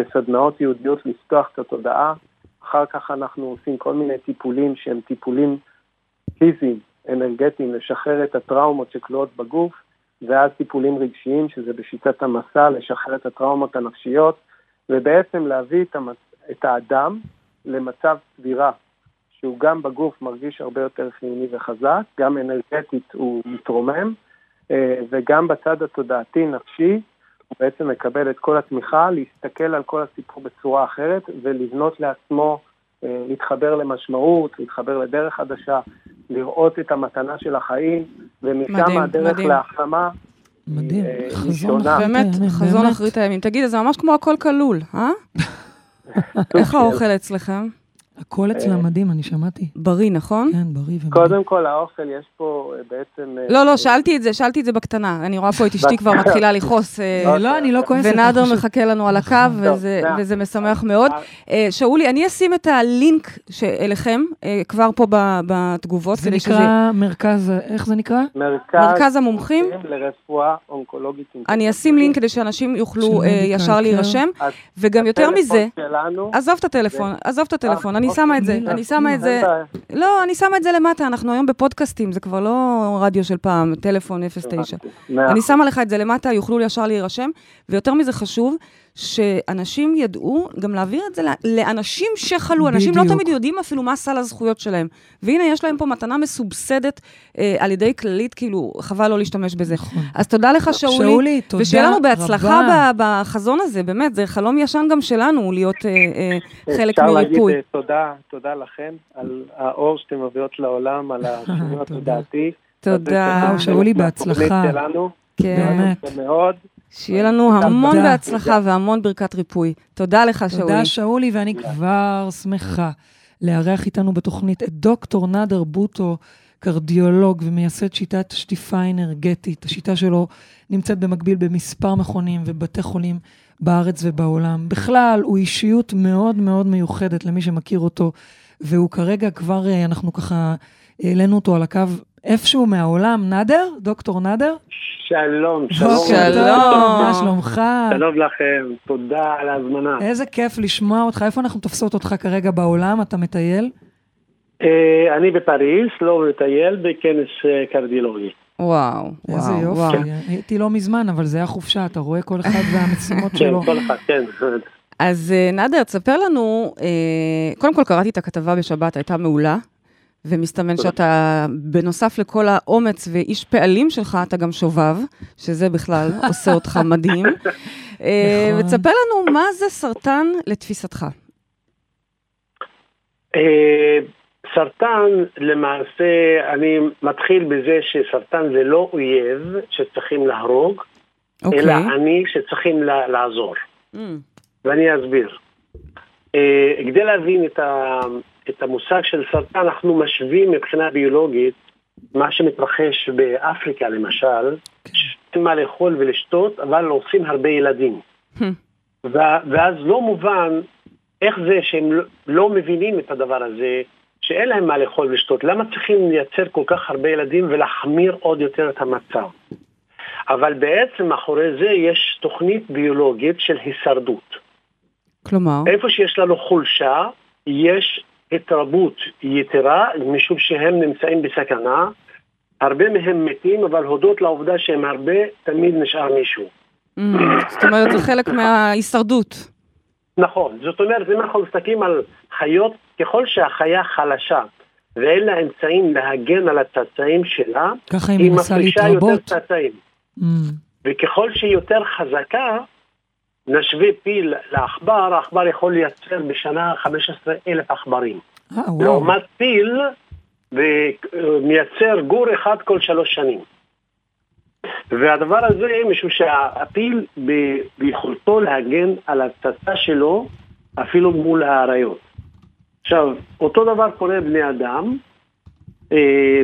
וסדנאות יהודיות לפתוח את התודעה. אחר כך אנחנו עושים כל מיני טיפולים שהם טיפולים פיזיים, אנרגטיים, לשחרר את הטראומות שכלואות בגוף, ואז טיפולים רגשיים, שזה בשיטת המסע, לשחרר את הטראומות הנפשיות, ובעצם להביא את, המצ... את האדם למצב צבירה, שהוא גם בגוף מרגיש הרבה יותר חיוני וחזק, גם אנרגטית הוא מתרומם, אה, וגם בצד התודעתי-נפשי, בעצם מקבל את כל התמיכה, להסתכל על כל הסיפור בצורה אחרת, ולבנות לעצמו, אה, להתחבר למשמעות, להתחבר לדרך חדשה, לראות את המתנה של החיים, ומשם מדהים, הדרך מדהים. להחלמה. מדהים, אה, חזון. אחרית באמת, הימים, חזון באמת. אחרית הימים. תגיד, זה ממש כמו הכל כלול, אה? איך האוכל אצלכם? הכל אצלם מדהים, אני שמעתי. בריא, נכון? כן, בריא ומדהים. קודם כל, האוכל, יש פה אה, בעצם... אה, לא, לא, שאלתי את זה, שאלתי את זה בקטנה. אני רואה פה את אשתי כבר מתחילה לכעוס. אה, לא, אני לא כועסת. ונאדר מחכה לנו על הקו. וזה-. משמח מאוד. אה, שאולי, אני אשים את הלינק אליכם אה, כבר פה ב- בתגובות. זה נקרא מרכז, איך זה נקרא? מרכז, המומחים. לרפואה אונקולוגית. אני אשים לינק כדי שאנשים יוכלו אה, ישר. להירשם, אז וגם יותר מזה, עזוב את הטלפון, עזוב את הטלפון, אני שמה את זה, אוקיי, אני שמה את זה, בעיה. לא, אני שמה את זה למטה, אנחנו היום בפודקאסטים, זה כבר לא רדיו של פעם, טלפון 09. מאה אני. שמה לך את זה למטה, יוכלו ישר להירשם, ויותר מזה חשוב, שאנשים ידעו גם להעביר את זה לאנשים שחלו, אנשים לא בדיוק. תמיד יודעים אפילו מה סל הזכויות שלהם. והנה, יש להם פה מתנה מסובסדת אה, על ידי כללית, כאילו, חבל לא להשתמש בזה. נכון. אז תודה לך, שאולי. שאולי, תודה ושיהיה לנו בהצלחה רבה. בחזון הזה, באמת, זה חלום ישן גם שלנו, להיות אה, אה, חלק אפשר להגיד מריפוי. אה, תודה, תודה לכם על האור שאתם מביאות לעולם, על השינוי. התודעתי. תודה. וואו, שאולי, בהצלחה. כן. מאוד. שיהיה לנו המון תודה. בהצלחה והמון ברכת ריפוי. תודה לך, שאולי. תודה, שאולי, ואני כבר שמחה לארח איתנו בתוכנית את דוקטור נאדר בוטו, קרדיולוג ומייסד שיטת שטיפה אנרגטית. השיטה שלו נמצאת במקביל במספר מכונים ובתי חולים בארץ ובעולם. בכלל, הוא אישיות מאוד מאוד מיוחדת למי שמכיר אותו, והוא כרגע כבר, אה, אנחנו ככה העלינו אותו על הקו איפשהו מהעולם. נאדר? דוקטור נאדר? שלום, שלום. שלום. מה שלומך? שלום לכם, תודה על ההזמנה. איזה כיף לשמוע אותך. איפה אנחנו תופסות אותך כרגע בעולם? אתה מטייל? אה, אני בפריז, לא מטייל, בכנס אה, קרדיולוגי. וואו, איזה וואו, יופי. וואו. הייתי לא מזמן, אבל זה היה חופשה, אתה רואה כל אחד והמשימות כן, שלו. כל אחד, כן. אז אה, נאדר, תספר לנו, קודם כל קראתי את הכתבה בשבת, הייתה מעולה, ומסתמן. שאתה, בנוסף לכל האומץ ואיש פעלים שלך, אתה גם שובב, שזה בכלל עושה אותך מדהים. אה, נכון. ותספר לנו מה זה סרטן לתפיסתך. אה, סרטן, למעשה, אני מתחיל בזה שסרטן זה לא אויב שצריכים להרוג, אוקיי. אלא אני שצריכים לה- לעזור. Mm, ואני אסביר. אה, כדי להבין את, ה, את המושג של סרטן, אנחנו משווים מבחינה ביולוגית מה שמתרחש באפריקה למשל, שאין מה לאכול ולשתות, אבל עושים הרבה ילדים. Hmm. ואז לא מובן איך זה שהם לא, לא מבינים את הדבר הזה, שאין להם מה לאכול ולשתות. למה צריכים לייצר כל כך הרבה ילדים ולהחמיר עוד יותר את המצב? אבל בעצם מאחורי זה יש תוכנית ביולוגית של הישרדות. כלומר, איפה שיש לנו חולשה, יש התרבות יתרה, משום שהם נמצאים בסכנה. הרבה מהם מתים, אבל הודות לעובדה שהם הרבה, תמיד נשאר מישהו. mm, זאת אומרת, זה חלק מההישרדות. נכון, זאת אומרת, אם אנחנו מסתכלים על חיות, ככל שהחיה חלשה ואין לה אמצעים להגן על הצאצאים שלה, היא מפרישה יותר. צאצאים. Mm, וככל שהיא יותר חזקה, נשווה פיל לעכבר, העכבר יכול לייצר בשנה 15 אלף עכברים. אה. לעומת פיל, ומייצר גור אחד כל שלוש שנים. והדבר הזה, משום שהפיל ביכולתו להגן על הצצה שלו, אפילו מול האריות. עכשיו, אותו דבר קורה לבני אדם. אה,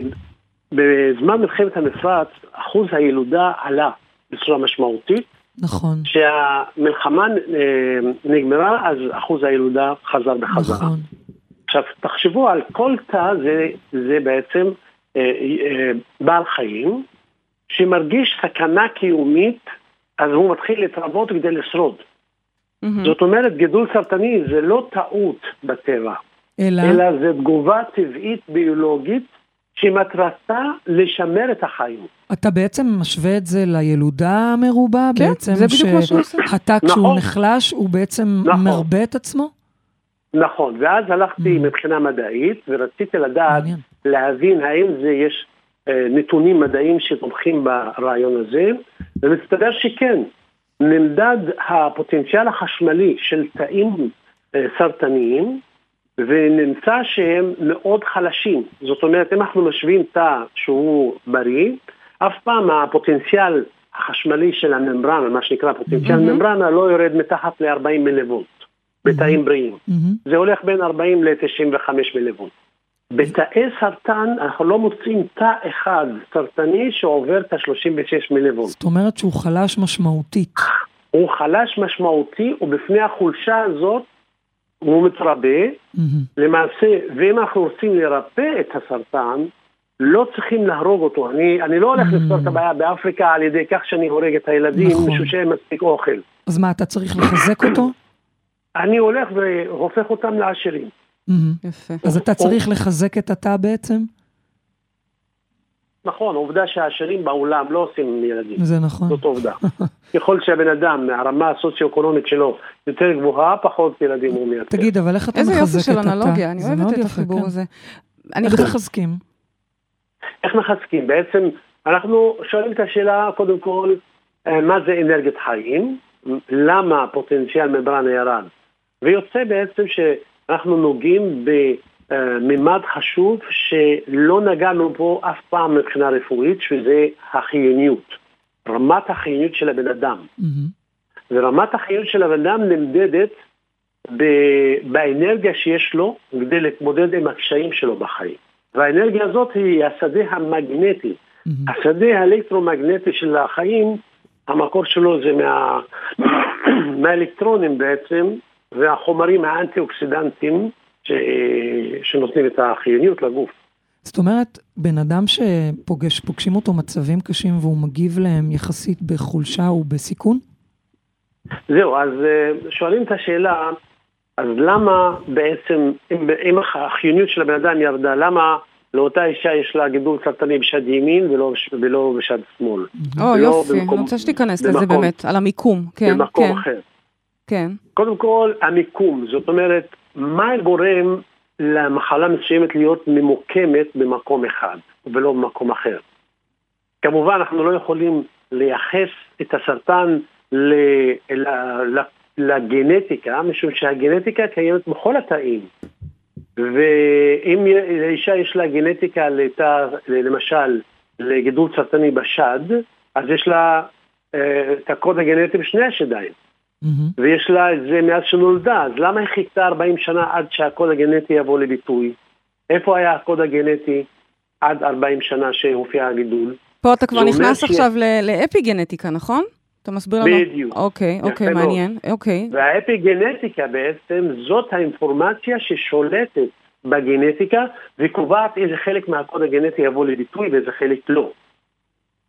בזמן מלחמת המפרץ, אחוז הילודה עלה בצורה משמעותית. נכון, כשהמלחמה אה, נגמרה, אז אחוז הילודה חזר בחזרה. נכון. עכשיו, תחשבו על כל תא זה, זה בעצם אה, אה, בעל חיים שמרגיש סכנה קיומית, אז הוא מתחיל להתרבות כדי לשרוד. מהמם. זאת אומרת, גידול סרטני זה לא טעות בטבע, אלא, אלא זה תגובה טבעית ביולוגית שמטרתה לשמר את החיים. אתה בעצם משווה את זה לילודה המרובה? כן, בעצם זה בדיוק מה שהוא עושה. שהתא כשהוא נכון. נחלש, הוא בעצם נכון. מרבה את עצמו? נכון, ואז הלכתי Mm. מבחינה מדעית ורציתי לדעת, מעניין. להבין האם זה יש אה, נתונים מדעיים שתומכים ברעיון הזה, ומסתבר שכן, נמדד הפוטנציאל החשמלי של תאים אה, סרטניים, ונמצא שהם מאוד חלשים. זאת אומרת, אם אנחנו משווים תא שהוא בריא, אף פעם הפוטנציאל החשמלי של הממברנה, מה שנקרא פוטנציאל מהמם. ממברנה, לא יורד מתחת ל-40 מיליוולט בתאים בריאים. מהמם. זה הולך בין 40 ל-95 מיליוולט. בתאי סרטן אנחנו לא מוצאים תא אחד סרטני שעובר את ה-36 מיליוולט. זאת אומרת שהוא חלש משמעותית. הוא חלש משמעותי ובפני החולשה הזאת הוא מתרבה. למעשה, ואם אנחנו רוצים לרפא את הסרטן, לא צריכים להרוג אותו. אני, אני לא הולך. לפתור את הבעיה באפריקה על ידי כך שאני הורג את הילדים, נכון. משום שאין מספיק אוכל. אז מה, אתה צריך לחזק אותו? אני הולך והופך אותם לעשירים. יפה. אז אתה צריך לחזק את התא בעצם? נכון, עובדה שהעשירים בעולם לא עושים ילדים. זה נכון. זאת עובדה. ככל שהבן אדם, הרמה הסוציו-אקונומית שלו יותר גבוהה, פחות ילדים הוא מייצר. תגיד, אבל איך אתה איזה יופי מחזק של את התא? אנלוגיה, אני אוהבת את החיבור כן. הזה. אני איך מחזקים? איך מחזקים? בעצם אנחנו שואלים את השאלה, קודם כל, אה, מה זה אנרגיית חיים? למה פוטנציאל ממברנה ירד? ויוצא בעצם שאנחנו נוגעים בממד חשוב שלא נגענו בו אף פעם מבחינה רפואית, שזה החיוניות. רמת החיוניות של הבן אדם. מהמם. ורמת החיות של הבן אדם נמדדת ב- באנרגיה שיש לו כדי להתמודד עם הקשיים שלו בחיים. והאנרגיה הזאת היא השדה המגנטי. מהמם. השדה האלקטרומגנטי של החיים, המקור שלו זה מה... מהאלקטרונים בעצם, והחומרים האנטי-אוקסידנטיים ש... שנותנים את החיוניות לגוף. זאת אומרת, בן אדם שפוגש, פוגשים אותו מצבים קשים והוא מגיב להם יחסית בחולשה ובסיכון? זהו, אז אה, שואלים את השאלה, אז למה בעצם, אם, אם החיוניות של הבן אדם ירדה, למה לאותה אישה יש לה גידול סרטני בשד ימין ולא, ולא בשד שמאל? או, ולא יופי, במקום- אני רוצה שתיכנס לזה במקום- באמת, על המיקום. כן, במקום כן, אחר. כן. קודם כל, המיקום, זאת אומרת, מה גורם למחלה מסוימת להיות ממוקמת במקום אחד ולא במקום אחר? כמובן, אנחנו לא יכולים לייחס את הסרטן ל, ל, ל, לגנטיקה, משום שהגנטיקה קיימת בכל התאים. ואם לאישה יש לה גנטיקה לתא, למשל, לגידול סרטני בשד, אז יש לה אה, את הקוד הגנטי בשני השדיים. מהמם. ויש לה את זה מאז שנולדה, אז למה היא חיכתה 40 שנה עד שהקוד הגנטי יבוא לביטוי? איפה היה הקוד הגנטי עד 40 שנה שהופיע הגידול? פה אתה כבר נכנס ש- עכשיו ל- לאפיגנטיקה, נכון? אתה מסביר לנו? בדיוק. אוקיי, אוקיי. מעניין. אוקיי. והאפיגנטיקה בעצם זאת האינפורמציה ששולטת בגנטיקה וקובעת איזה חלק מהקוד הגנטי יבוא לביטוי ואיזה חלק לא.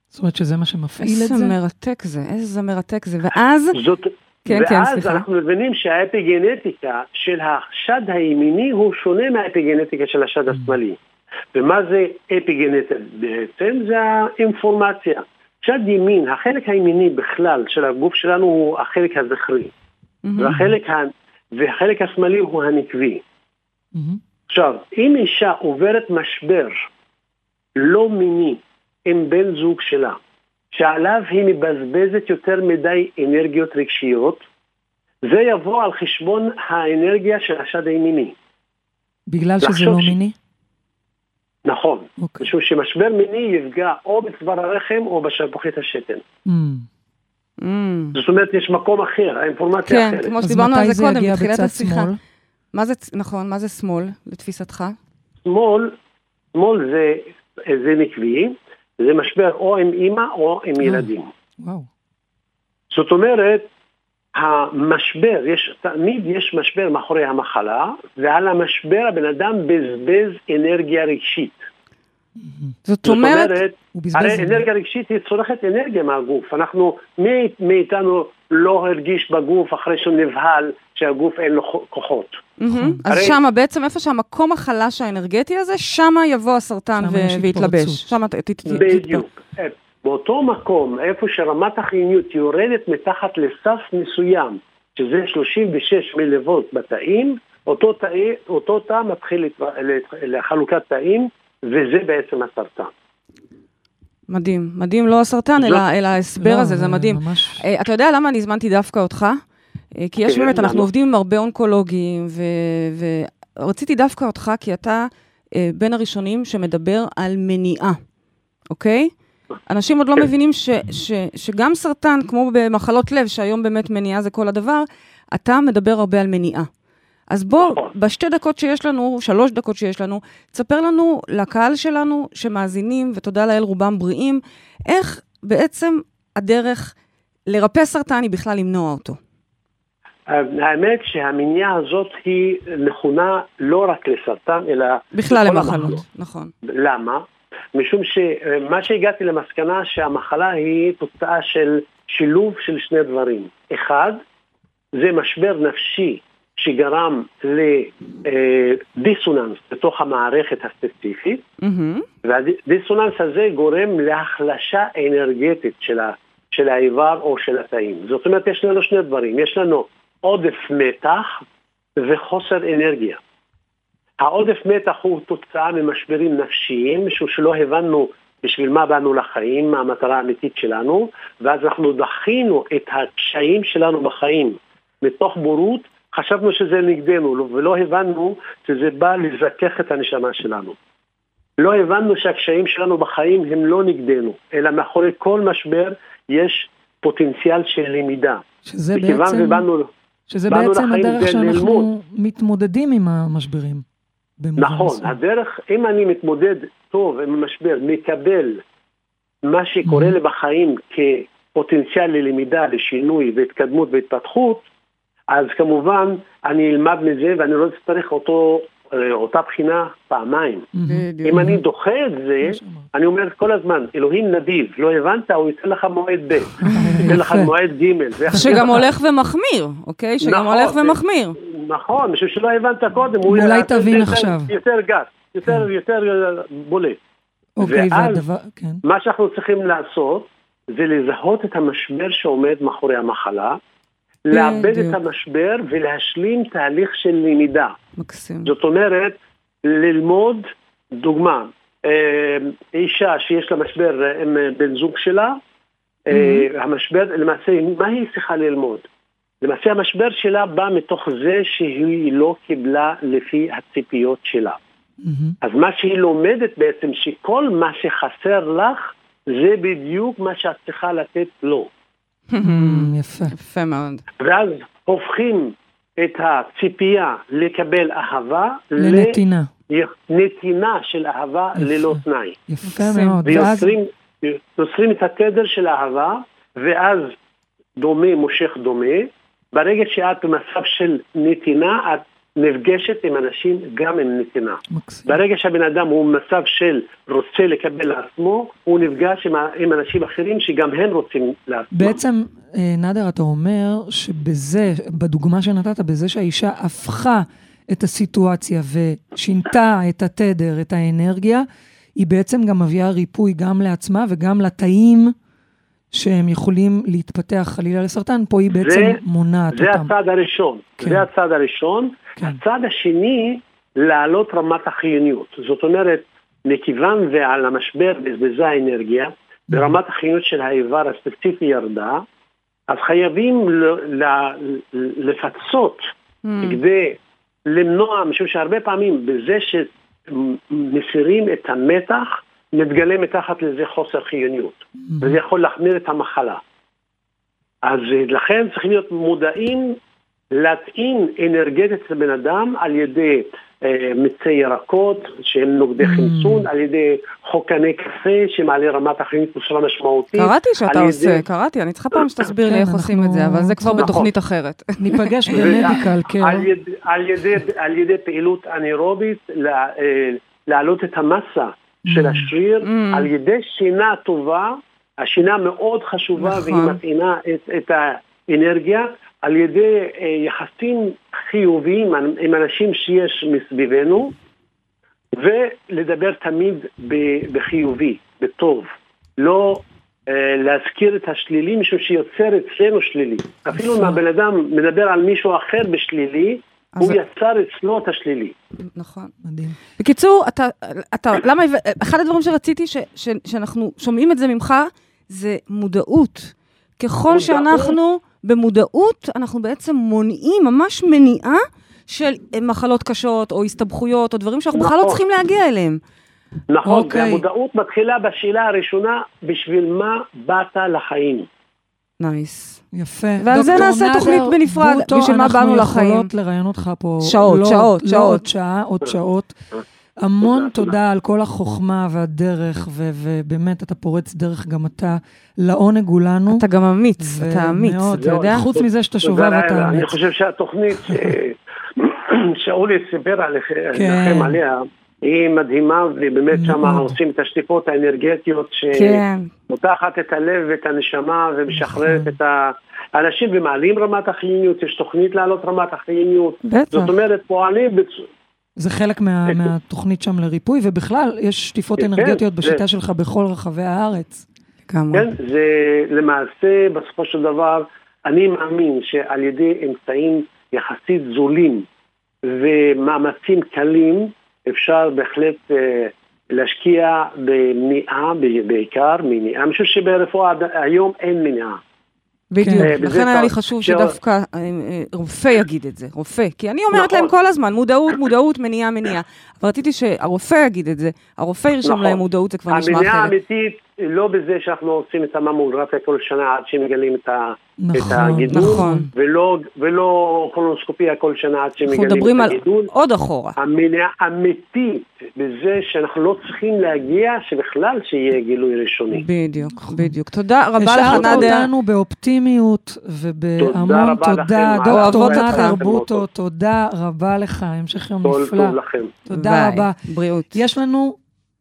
זאת אומרת שזה מה שמפעיל את איזה זה? מרתק זה, איזה מרתק זה. ואז, זאת, כן, כן, ואז סליחה. אנחנו מבינים שהאפיגנטיקה של השד הימיני הוא שונה מהאפיגנטיקה של השד השמאלי. ומה זה אפיגנטיקה בעצם? זה האינפורמציה. שד ימין, החלק הימיני בכלל של הגוף שלנו הוא החלק הזכרי, מהמם. והחלק, ה... והחלק השמאלי הוא הנקבי. מהמם. עכשיו, אם אישה עוברת משבר לא מיני עם בן זוג שלה, שעליו היא מבזבזת יותר מדי אנרגיות רגשיות, זה יבוא על חשבון האנרגיה של השד הימיני. בגלל שזה לא ש- מיני? נכון. אוקיי. משום שמשבר מיני יפגע או בצוואר הרחם או בשלפוחית השתן. מהמם. אמ, זאת אומרת, יש מקום אחר, האינפורמציה כן, אחרת. כמו אז שדיברנו על זה קודם, בתחילת השיחה. מה זה, נכון, מה זה שמאל, לתפיסתך? שמאל, שמאל זה, זה נקבי, זה משבר או עם אימא או עם ילדים. וואו. זאת אומרת, המשבר, יש, תמיד יש משבר מאחורי המחלה, ועל המשבר הבן אדם בזבז אנרגיה רגשית. זאת זאת אומרת, אומרת, הוא בזבז... הרי אנרגיה רגשית היא צורכת אנרגיה מהגוף. אנחנו, מי מאיתנו לא הרגיש בגוף אחרי שהוא נבהל שהגוף אין לו כוחות? אז הרי- שמה בעצם, איפה שהמקום החלש האנרגטי הזה, שמה יבוא הסרטן ויתלבש. שמה ת- ת- ת- תתפ- בדיוק. באותו מקום, איפה שרמת החיוניות יורדת מתחת לסף מסוים, שזה 36 מיליוולט בתאים, אותו תא, מתחיל לחלוקת תאים, וזה בעצם הסרטן. מדהים, מדהים, לא הסרטן, זאת- אלא אלא ההסבר לא, הזה, זה מדהים. ממש... אה, אתה יודע למה אני הזמנתי דווקא אותך? אה, כי יש כן, באמת, אנחנו? עובדים עם הרבה אונקולוגים, ו- ורציתי דווקא אותך, כי אתה אה, בין הראשונים שמדבר על מניעה, אוקיי? אנשים עוד לא כן. מבינים ש, ש, שגם סרטן, כמו במחלות לב, שהיום באמת מניעה זה כל הדבר, אתה מדבר הרבה על מניעה. אז בוא, נכון. בשתי דקות שיש לנו, שלוש דקות שיש לנו, תספר לנו, לקהל שלנו שמאזינים, ותודה לאל רובם בריאים, איך בעצם הדרך לרפא סרטן היא בכלל למנוע אותו. האמת שהמניעה הזאת היא נכונה לא רק לסרטן, אלא... בכלל למחלות. נכון. למה? משום שמה שהגעתי למסקנה שהמחלה היא תוצאה של שילוב של שני דברים. אחד, זה משבר נפשי שגרם לדיסוננס בתוך המערכת הספציפית. והדיסוננס הזה גורם להחלשה אנרגטית של, ה, של האיבר או של התאים. זאת אומרת, יש לנו שני דברים. יש לנו עודף מתח וחוסר אנרגיה. העודף מתח הוא תוצאה ממשברים נפשיים, משום שלא הבנו בשביל מה באנו לחיים, מה המטרה האמיתית שלנו, ואז אנחנו דחינו את הקשיים שלנו בחיים מתוך בורות, חשבנו שזה נגדנו, ולא הבנו שזה בא לזכך את הנשמה שלנו. לא הבנו שהקשיים שלנו בחיים הם לא נגדנו, אלא מאחורי כל משבר יש פוטנציאל של למידה. שזה בעצם, ובאנו, שזה בעצם הדרך שאנחנו ללמוד. מתמודדים עם המשברים. נכון, מסוים. הדרך, אם אני מתמודד טוב עם המשבר, מקבל מה שקורה Mhm. לי בחיים כפוטנציאל ללמידה, לשינוי והתקדמות והתפתחות, אז כמובן אני אלמד מזה ואני לא אצטרך אותו, אה, אותה בחינה פעמיים. אם אני דוחה את זה. אני אומר כל הזמן, אלוהים נדיב, לא הבנת, הוא ייתן לך מועד ב', ייתן לך. מועד ג'. שגם לך. הולך ומחמיר, אוקיי? שגם נכון, הולך ומחמיר. נכון, משום שלא הבנת קודם. הוא אולי תבין עכשיו. יותר גס, יותר, יותר בולט. אוקיי, והדבר, כן. מה שאנחנו צריכים לעשות זה לזהות את המשבר שעומד מאחורי המחלה, לאבד. את המשבר ולהשלים תהליך של למידה. מקסים. זאת אומרת, ללמוד, דוגמה, אה, אישה שיש לה משבר אה, עם אה, בן זוג שלה, אה, המשבר, למעשה, מה היא צריכה ללמוד? למעשה המשבר שלה בא מתוך זה שהיא לא קיבלה לפי הציפיות שלה. מהמם. אז מה שהיא לומדת בעצם, שכל מה שחסר לך, זה בדיוק מה שאת צריכה לתת לו. מהמם, יפה. יפה מאוד. ואז הופכים את הציפייה לקבל אהבה לנתינה. לנתינה של אהבה יפה. ללא תנאי. יפה. מאוד. ואז, ויוצרים יוצרים את התדר של אהבה, ואז דומה מושך דומה. ברגע שאת במצב של נתינה, את נפגשת עם אנשים גם עם נתינה. מקסים. ברגע שהבן אדם הוא במצב של רוצה לקבל לעצמו, הוא נפגש עם, עם אנשים אחרים שגם הם רוצים לעצמם. בעצם, אה, נאדר, אתה אומר שבזה, בדוגמה שנתת, בזה שהאישה הפכה את הסיטואציה ושינתה את התדר, את האנרגיה, היא בעצם גם מביאה ריפוי גם לעצמה וגם לתאים שהם יכולים להתפתח חלילה לסרטן, פה היא בעצם זה- מונעת זה אותם. הצעד הראשון. כן. זה הצעד הראשון. כן. הצעד השני, להעלות רמת החיוניות. זאת אומרת, מכיוון ועל המשבר בזבזה האנרגיה, ורמת החיוניות של האיבר הספציפי ירדה, אז חייבים ל- ל- לפצות Mm. כדי למנוע, משום שהרבה פעמים בזה שמסירים את המתח, מתגלה מתחת לזה חוסר חיוניות, וזה יכול להחמיר את המחלה. אז לכן צריכים להיות מודעים להטעין אנרגטית את הבן אדם על ידי אה, מיצי ירקות שהם נוגדי Mm. חמצון, על ידי חוקני קפה שמעלה רמת החיוניות בצורה משמעותית. קראתי שאתה על ידי- עושה, קראתי, אני צריכה פעם שתסביר לי כן, איך עושים את זה, אבל זה כבר אנחנו- בתוכנית אחרת. ניפגש במדיקל, כן. על ידי, על, ידי, על ידי פעילות אנאירובית, אה, להעלות את המסה של Mm. השריר, Mm. על ידי שינה טובה, השינה מאוד חשובה נכון. והיא מטעינה את, את האנרגיה, על ידי אה, יחסים חיוביים עם- אנשים שיש מסביבנו, ולדבר תמיד בחיובי, בטוב. לא אה, להזכיר את השלילי, משום שיוצר אצלנו שלילי. אפילו אם נכון. הבן אדם מדבר על מישהו אחר בשלילי, הוא יצר אצלו את השלילי. נכון. מדהים. בקיצור, אתה, אתה, למה, אחד הדברים שרציתי ש, ש, שאנחנו שומעים את זה ממך, זה מודעות. ככל מודעות. שאנחנו במודעות, אנחנו בעצם מונעים ממש מניעה של אה, מחלות קשות, או הסתבכויות, או דברים שאנחנו בכלל לא נכון. צריכים להגיע אליהם. נכון, אוקיי. והמודעות מתחילה בשאלה הראשונה, בשביל מה באת לחיים? נייס. יפה. ועל זה נעשה another תוכנית בנפרד, about, בשביל מה באנו לחיים. אנחנו יכולות לראיין אותך פה. שעות, לא, שעות, לא שעות. עוד שעה, עוד שעות. המון תודה, תודה על כל החוכמה והדרך, ו- ובאמת, אתה פורץ דרך גם אתה. לעונג הוא לנו. אתה גם אמיץ, ו- אתה אמיץ, מאוד. אתה יודע? חוץ מזה שאתה שובב אתה לאל. אני אמיץ. חושב שהתוכנית שאולי סיפר עליכם כן. לכם עליה, היא מדהימה, ובאמת שם. עושים את השטיפות האנרגטיות כן. שפותחת את הלב ואת הנשמה ומשחררת נכון. את האנשים ומעלים רמת החיוניות, יש תוכנית להעלות רמת החיוניות. בטח. זאת אומרת, פועלים בצורה... זה חלק מה- כן. מהתוכנית שם לריפוי, ובכלל, יש שטיפות כן, אנרגטיות בשיטה שלך בכל רחבי הארץ. כן, זה למעשה, בסופו של דבר, אני מאמין שעל ידי אמצעים יחסית זולים ומאמצים קלים, אפשר בהחלט אה, להשקיע במניעה ב- בעיקר, מניעה. אני חושב שברפואה היום אין מניעה. בדיוק, כן. אה, לכן היה לי. חשוב שדווקא אה, אה, רופא יגיד את זה, רופא. כי אני אומרת נכון. להם כל הזמן, מודעות, מודעות, מניעה, מניעה. אבל רציתי שהרופא יגיד את זה, הרופא ירשום נכון. להם מודעות, זה כבר נשמע המניעה אחרת. האמיתית לא בזה שאנחנו עושים את הממוגרפיה כל שנה עד שמגלים את, ה, את נכון, הגידול, נכון. ולא, ולא קולונוסקופיה כל שנה עד אנחנו שמגלים מדברים את על הגידול. עוד אחורה. המניעה אמיתית בזה שאנחנו לא צריכים להגיע שבכלל שיהיה גילוי ראשוני. בדיוק, בדיוק. תודה רבה לך, השארת נאדר. אותנו באופטימיות ובהמון רבה תודה. לכם. דוקטור בוטו, תודה רבה לך, המשך יום כל נפלא. טוב לכם. תודה ביי. רבה. בריאות. יש לנו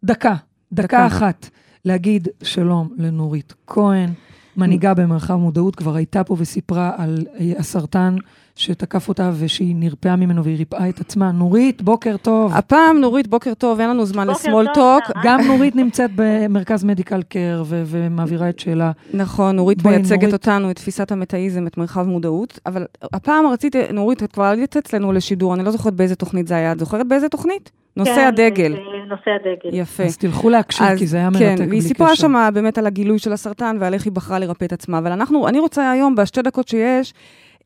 דקה, דקה. דקה אחת, להגיד שלום לנורית כהן. מנהיגה במרחב מודעות, כבר הייתה פה וסיפרה על אה, הסרטן שתקף אותה ושהיא נרפאה ממנו והיא ריפאה את עצמה. נורית, בוקר טוב. הפעם, נורית, בוקר טוב, אין לנו זמן לסמול טוק. גם נורית נמצאת במרכז מדיקל קר ו- ומעבירה את שאלה. נכון, נורית מייצגת נורית. אותנו, את תפיסת המטאיזם, את מרחב מודעות, אבל הפעם רציתי, נורית, את כבר עלית אצלנו לשידור, אני לא זוכרת באיזה תוכנית זה היה, את זוכרת באיזה תוכנית? נושא כן, הדגל. נושא הדגל. יפה. אז תלכו להקשיב, אז כי זה היה כן, מרתק בלי והיא. סיפרה שם באמת על הגילוי של הסרטן ועל איך היא בחרה לרפא את עצמה. אבל אנחנו, אני רוצה היום, בשתי דקות שיש,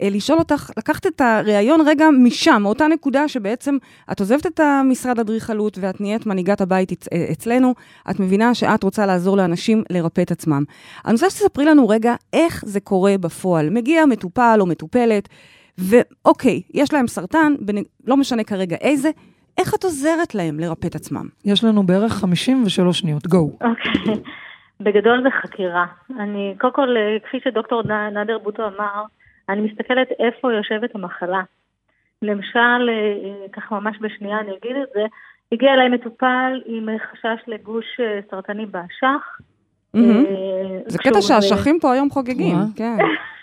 אה, לשאול אותך, לקחת את הריאיון רגע משם, מאותה נקודה שבעצם את עוזבת את המשרד אדריכלות ואת נהיית מנהיגת הבית אצ- אה, אצלנו, את מבינה שאת רוצה לעזור לאנשים לרפא את עצמם. אני רוצה שתספרי לנו רגע איך זה קורה בפועל. מגיע מטופל או מטופלת, ואוקיי, יש להם סרטן, בנ- לא משנה כרגע איזה, איך את עוזרת להם לרפא את עצמם? יש לנו בערך 53 שניות, גו. אוקיי. בגדול זה חקירה. אני, קודם כל, אה, כפי שדוקטור נ- נדר בוטו אמר, אני מסתכלת איפה יושבת המחלה. למשל, אה, אה, ככה ממש בשנייה אני אגיד את זה, הגיע אליי מטופל עם חשש לגוש סרטני באשך. זה קטע שהאשכים פה היום חוגגים, וואה. כן.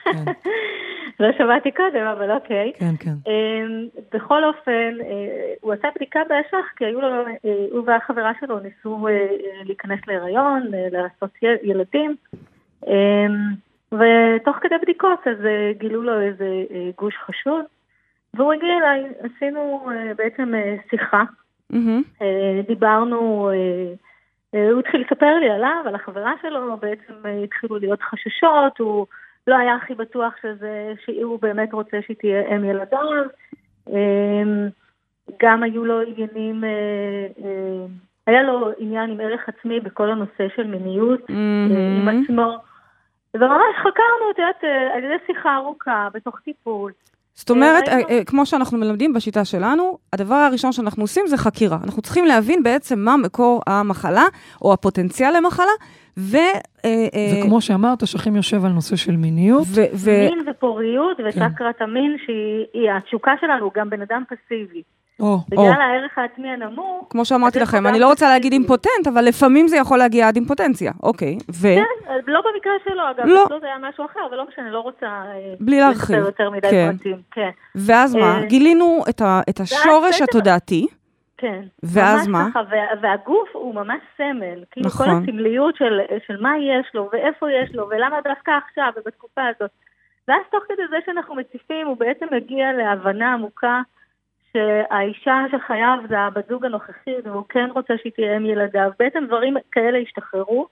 לא שמעתי קודם, אבל אוקיי. כן, כן. אמ, בכל אופן, אה, הוא עשה בדיקה באשך, כי היו לו, אה, הוא והחברה שלו ניסו אה, להיכנס להיריון, לעשות ילדים, אמ, ותוך כדי בדיקות אז גילו לו איזה גוש חשוד, והוא הגיע אליי, עשינו בעצם שיחה. אה, דיברנו, הוא התחיל לספר לי עליו, על החברה שלו, בעצם התחילו להיות חששות, הוא לא היה הכי בטוח שזה, שהוא באמת רוצה שהיא תהיה אם ילדיו. אה, גם היו לו עניינים, אה, אה, היה לו עניין עם ערך עצמי בכל הנושא של מיניות אה, עם מהמם. עצמו. וממש חקרנו, את יודעת, על ידי שיחה ארוכה, בתוך טיפול. זאת אומרת, אה, אה, כמו שאנחנו מלמדים בשיטה שלנו, הדבר הראשון שאנחנו עושים זה חקירה. אנחנו צריכים להבין בעצם מה מקור המחלה, או הפוטנציאל למחלה, ו... אה, וכמו שאמרת, אשכים יושב על נושא של מיניות. ו- ו- מין ופוריות וצ'קרת המין, שהיא היא התשוקה שלנו, גם בן אדם פסיבי. או, בגלל הערך העצמי הנמוך, כמו שאמרתי לכם, אני גם לא רוצה להגיד. אימפוטנט, אבל לפעמים זה יכול להגיע עד אימפוטנציה. אוקיי, ו... כן, לא במקרה שלו, אגב, לא. אצלו זה היה משהו אחר, אבל לא משנה, לא רוצה אה, בלי להרחיב. יותר מדי כן. פרטים. כן, ואז מה? אה, גילינו את ה- את השורש. התודעתי, כן. ואז מה? ככה, וה- והגוף הוא ממש סמל. כאילו כל נכון. הסמליות של, של מה יש לו, ואיפה יש לו, ולמה דווקא עכשיו ובתקופה הזאת. ואז תוך כדי זה שאנחנו מציפים, הוא בעצם מגיע להבנה עמוקה שהאישה שחייו זה הבת זוג הנוכחית, והוא כן רוצה שהיא תהיה אם ילדיו. בעצם דברים כאלה השתחררו.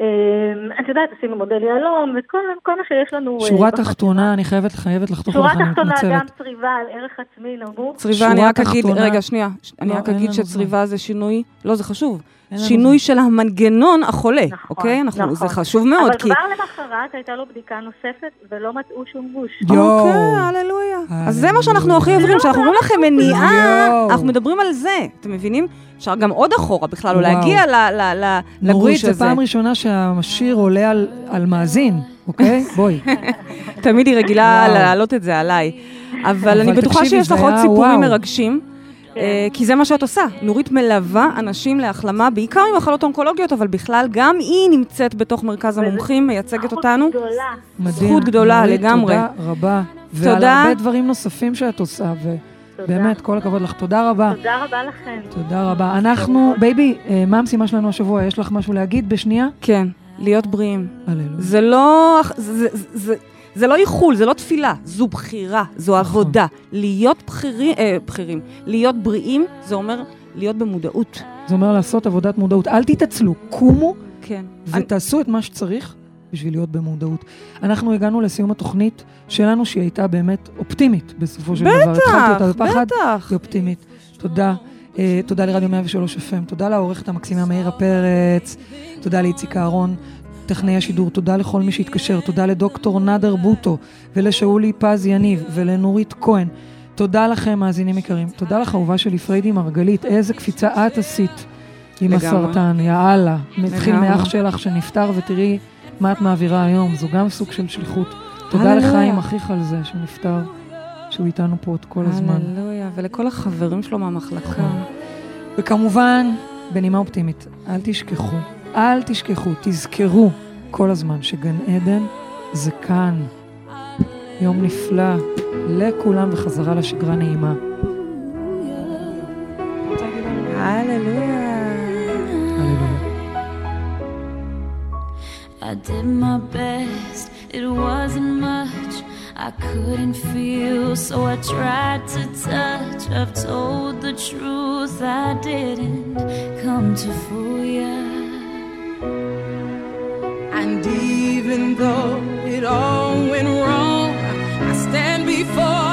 אה, את יודעת, עשינו מודל יהלום, וכל כל מה שיש לנו... אה, שורה. תחתונה, אני חייבת חייבת לחתוך שורה לך, אני תחתונה גם מתנצלת. צריבה על ערך עצמי נמוך. צריבה, אני שורה רק אגיד, רגע, שנייה, אני לא, רק אגיד שצריבה זה שינוי, לא, זה חשוב, שינוי של המנגנון החולה, נכון, אוקיי? אנחנו- זה נכון. חשוב מאוד, אבל כי... כבר למחרת הייתה לו בדיקה נוספת ולא מצאו שום גוש. יואו. אוקיי, הללויה. אז זה מה שאנחנו הכי אוהבים, כשאנחנו אומרים לכם מניעה. אנחנו מדברים על זה, אתם מבינים? אפשר גם עוד אחורה בכלל, או. להגיע ל- ל- ל- נורית, לגוש זו הזה. פעם ראשונה שהשיר עולה על- על מאזין, אוקיי? בואי. תמיד היא רגילה. להעלות את זה עליי. אבל אבל אני בטוחה שיש לך זה עוד סיפורים וואו. מרגשים. אה, כי זה מה שאת עושה. נורית מלווה אנשים להחלמה, בעיקר עם מחלות אונקולוגיות, אבל בכלל, גם היא נמצאת בתוך מרכז המומחים, מייצגת זכות אותנו. גדולה. מדהים. זכות גדולה נורית, לגמרי. תודה רבה. ועל תודה. הרבה דברים נוספים שאת עושה, תודה. ובאמת, כל הכבוד לך. תודה רבה. תודה רבה לכם. תודה רבה. אנחנו, בייבי, אה, מה המשימה שלנו השבוע? יש לך משהו להגיד בשנייה? כן, להיות בריאים. הללויה. זה לא... זה, זה, זה, זה לא איחול, זה לא תפילה, זו בחירה, זו נכון. עבודה. להיות בכירים, אה, בכירים, להיות בריאים, זה אומר להיות במודעות. זה אומר לעשות עבודת מודעות. אל תתעצלו, קומו כן. אני- ותעשו את מה שצריך בשביל להיות במודעות. אנחנו הגענו לסיום התוכנית שלנו, שהיא הייתה באמת אופטימית בסופו של דבר. התחלתי אותה בטח, בפחד, בטח. היא אופטימית. תודה. Uh, תודה לרדיו 103 FM, תודה לעורכת המקסימה מאירה פרץ, תודה לאיציק אהרון, טכנאי השידור, תודה לכל מי שהתקשר, תודה לדוקטור נאדר בוטו ולשאולי פז יניב ולנורית כהן. תודה לכם, מאזינים יקרים. תודה לך, אהובה שלי, פריידי מרגלית, איזה קפיצה את עשית עם לגמרי. הסרטן, יאללה. מתחיל לגמרי. מאח שלך שנפטר, ותראי מה את מעבירה היום, זו גם סוג של שליחות. תודה הללויה. לחיים אחיך על זה שהוא נפטר, שהוא איתנו פה עוד כל הזמן. הללויה, ולכל החברים שלו מהמחלקה. נכון. וכמובן, בנימה אופטימית, אל תשכחו, אל תשכחו, תזכרו כל הזמן שגן עדן זה כאן. יום נפלא לכולם וחזרה לשגרה נעימה. I did my best, it wasn't much. I couldn't feel, so I tried to touch. I've told the truth, I didn't come to fool ya. And even though it all went wrong, I stand before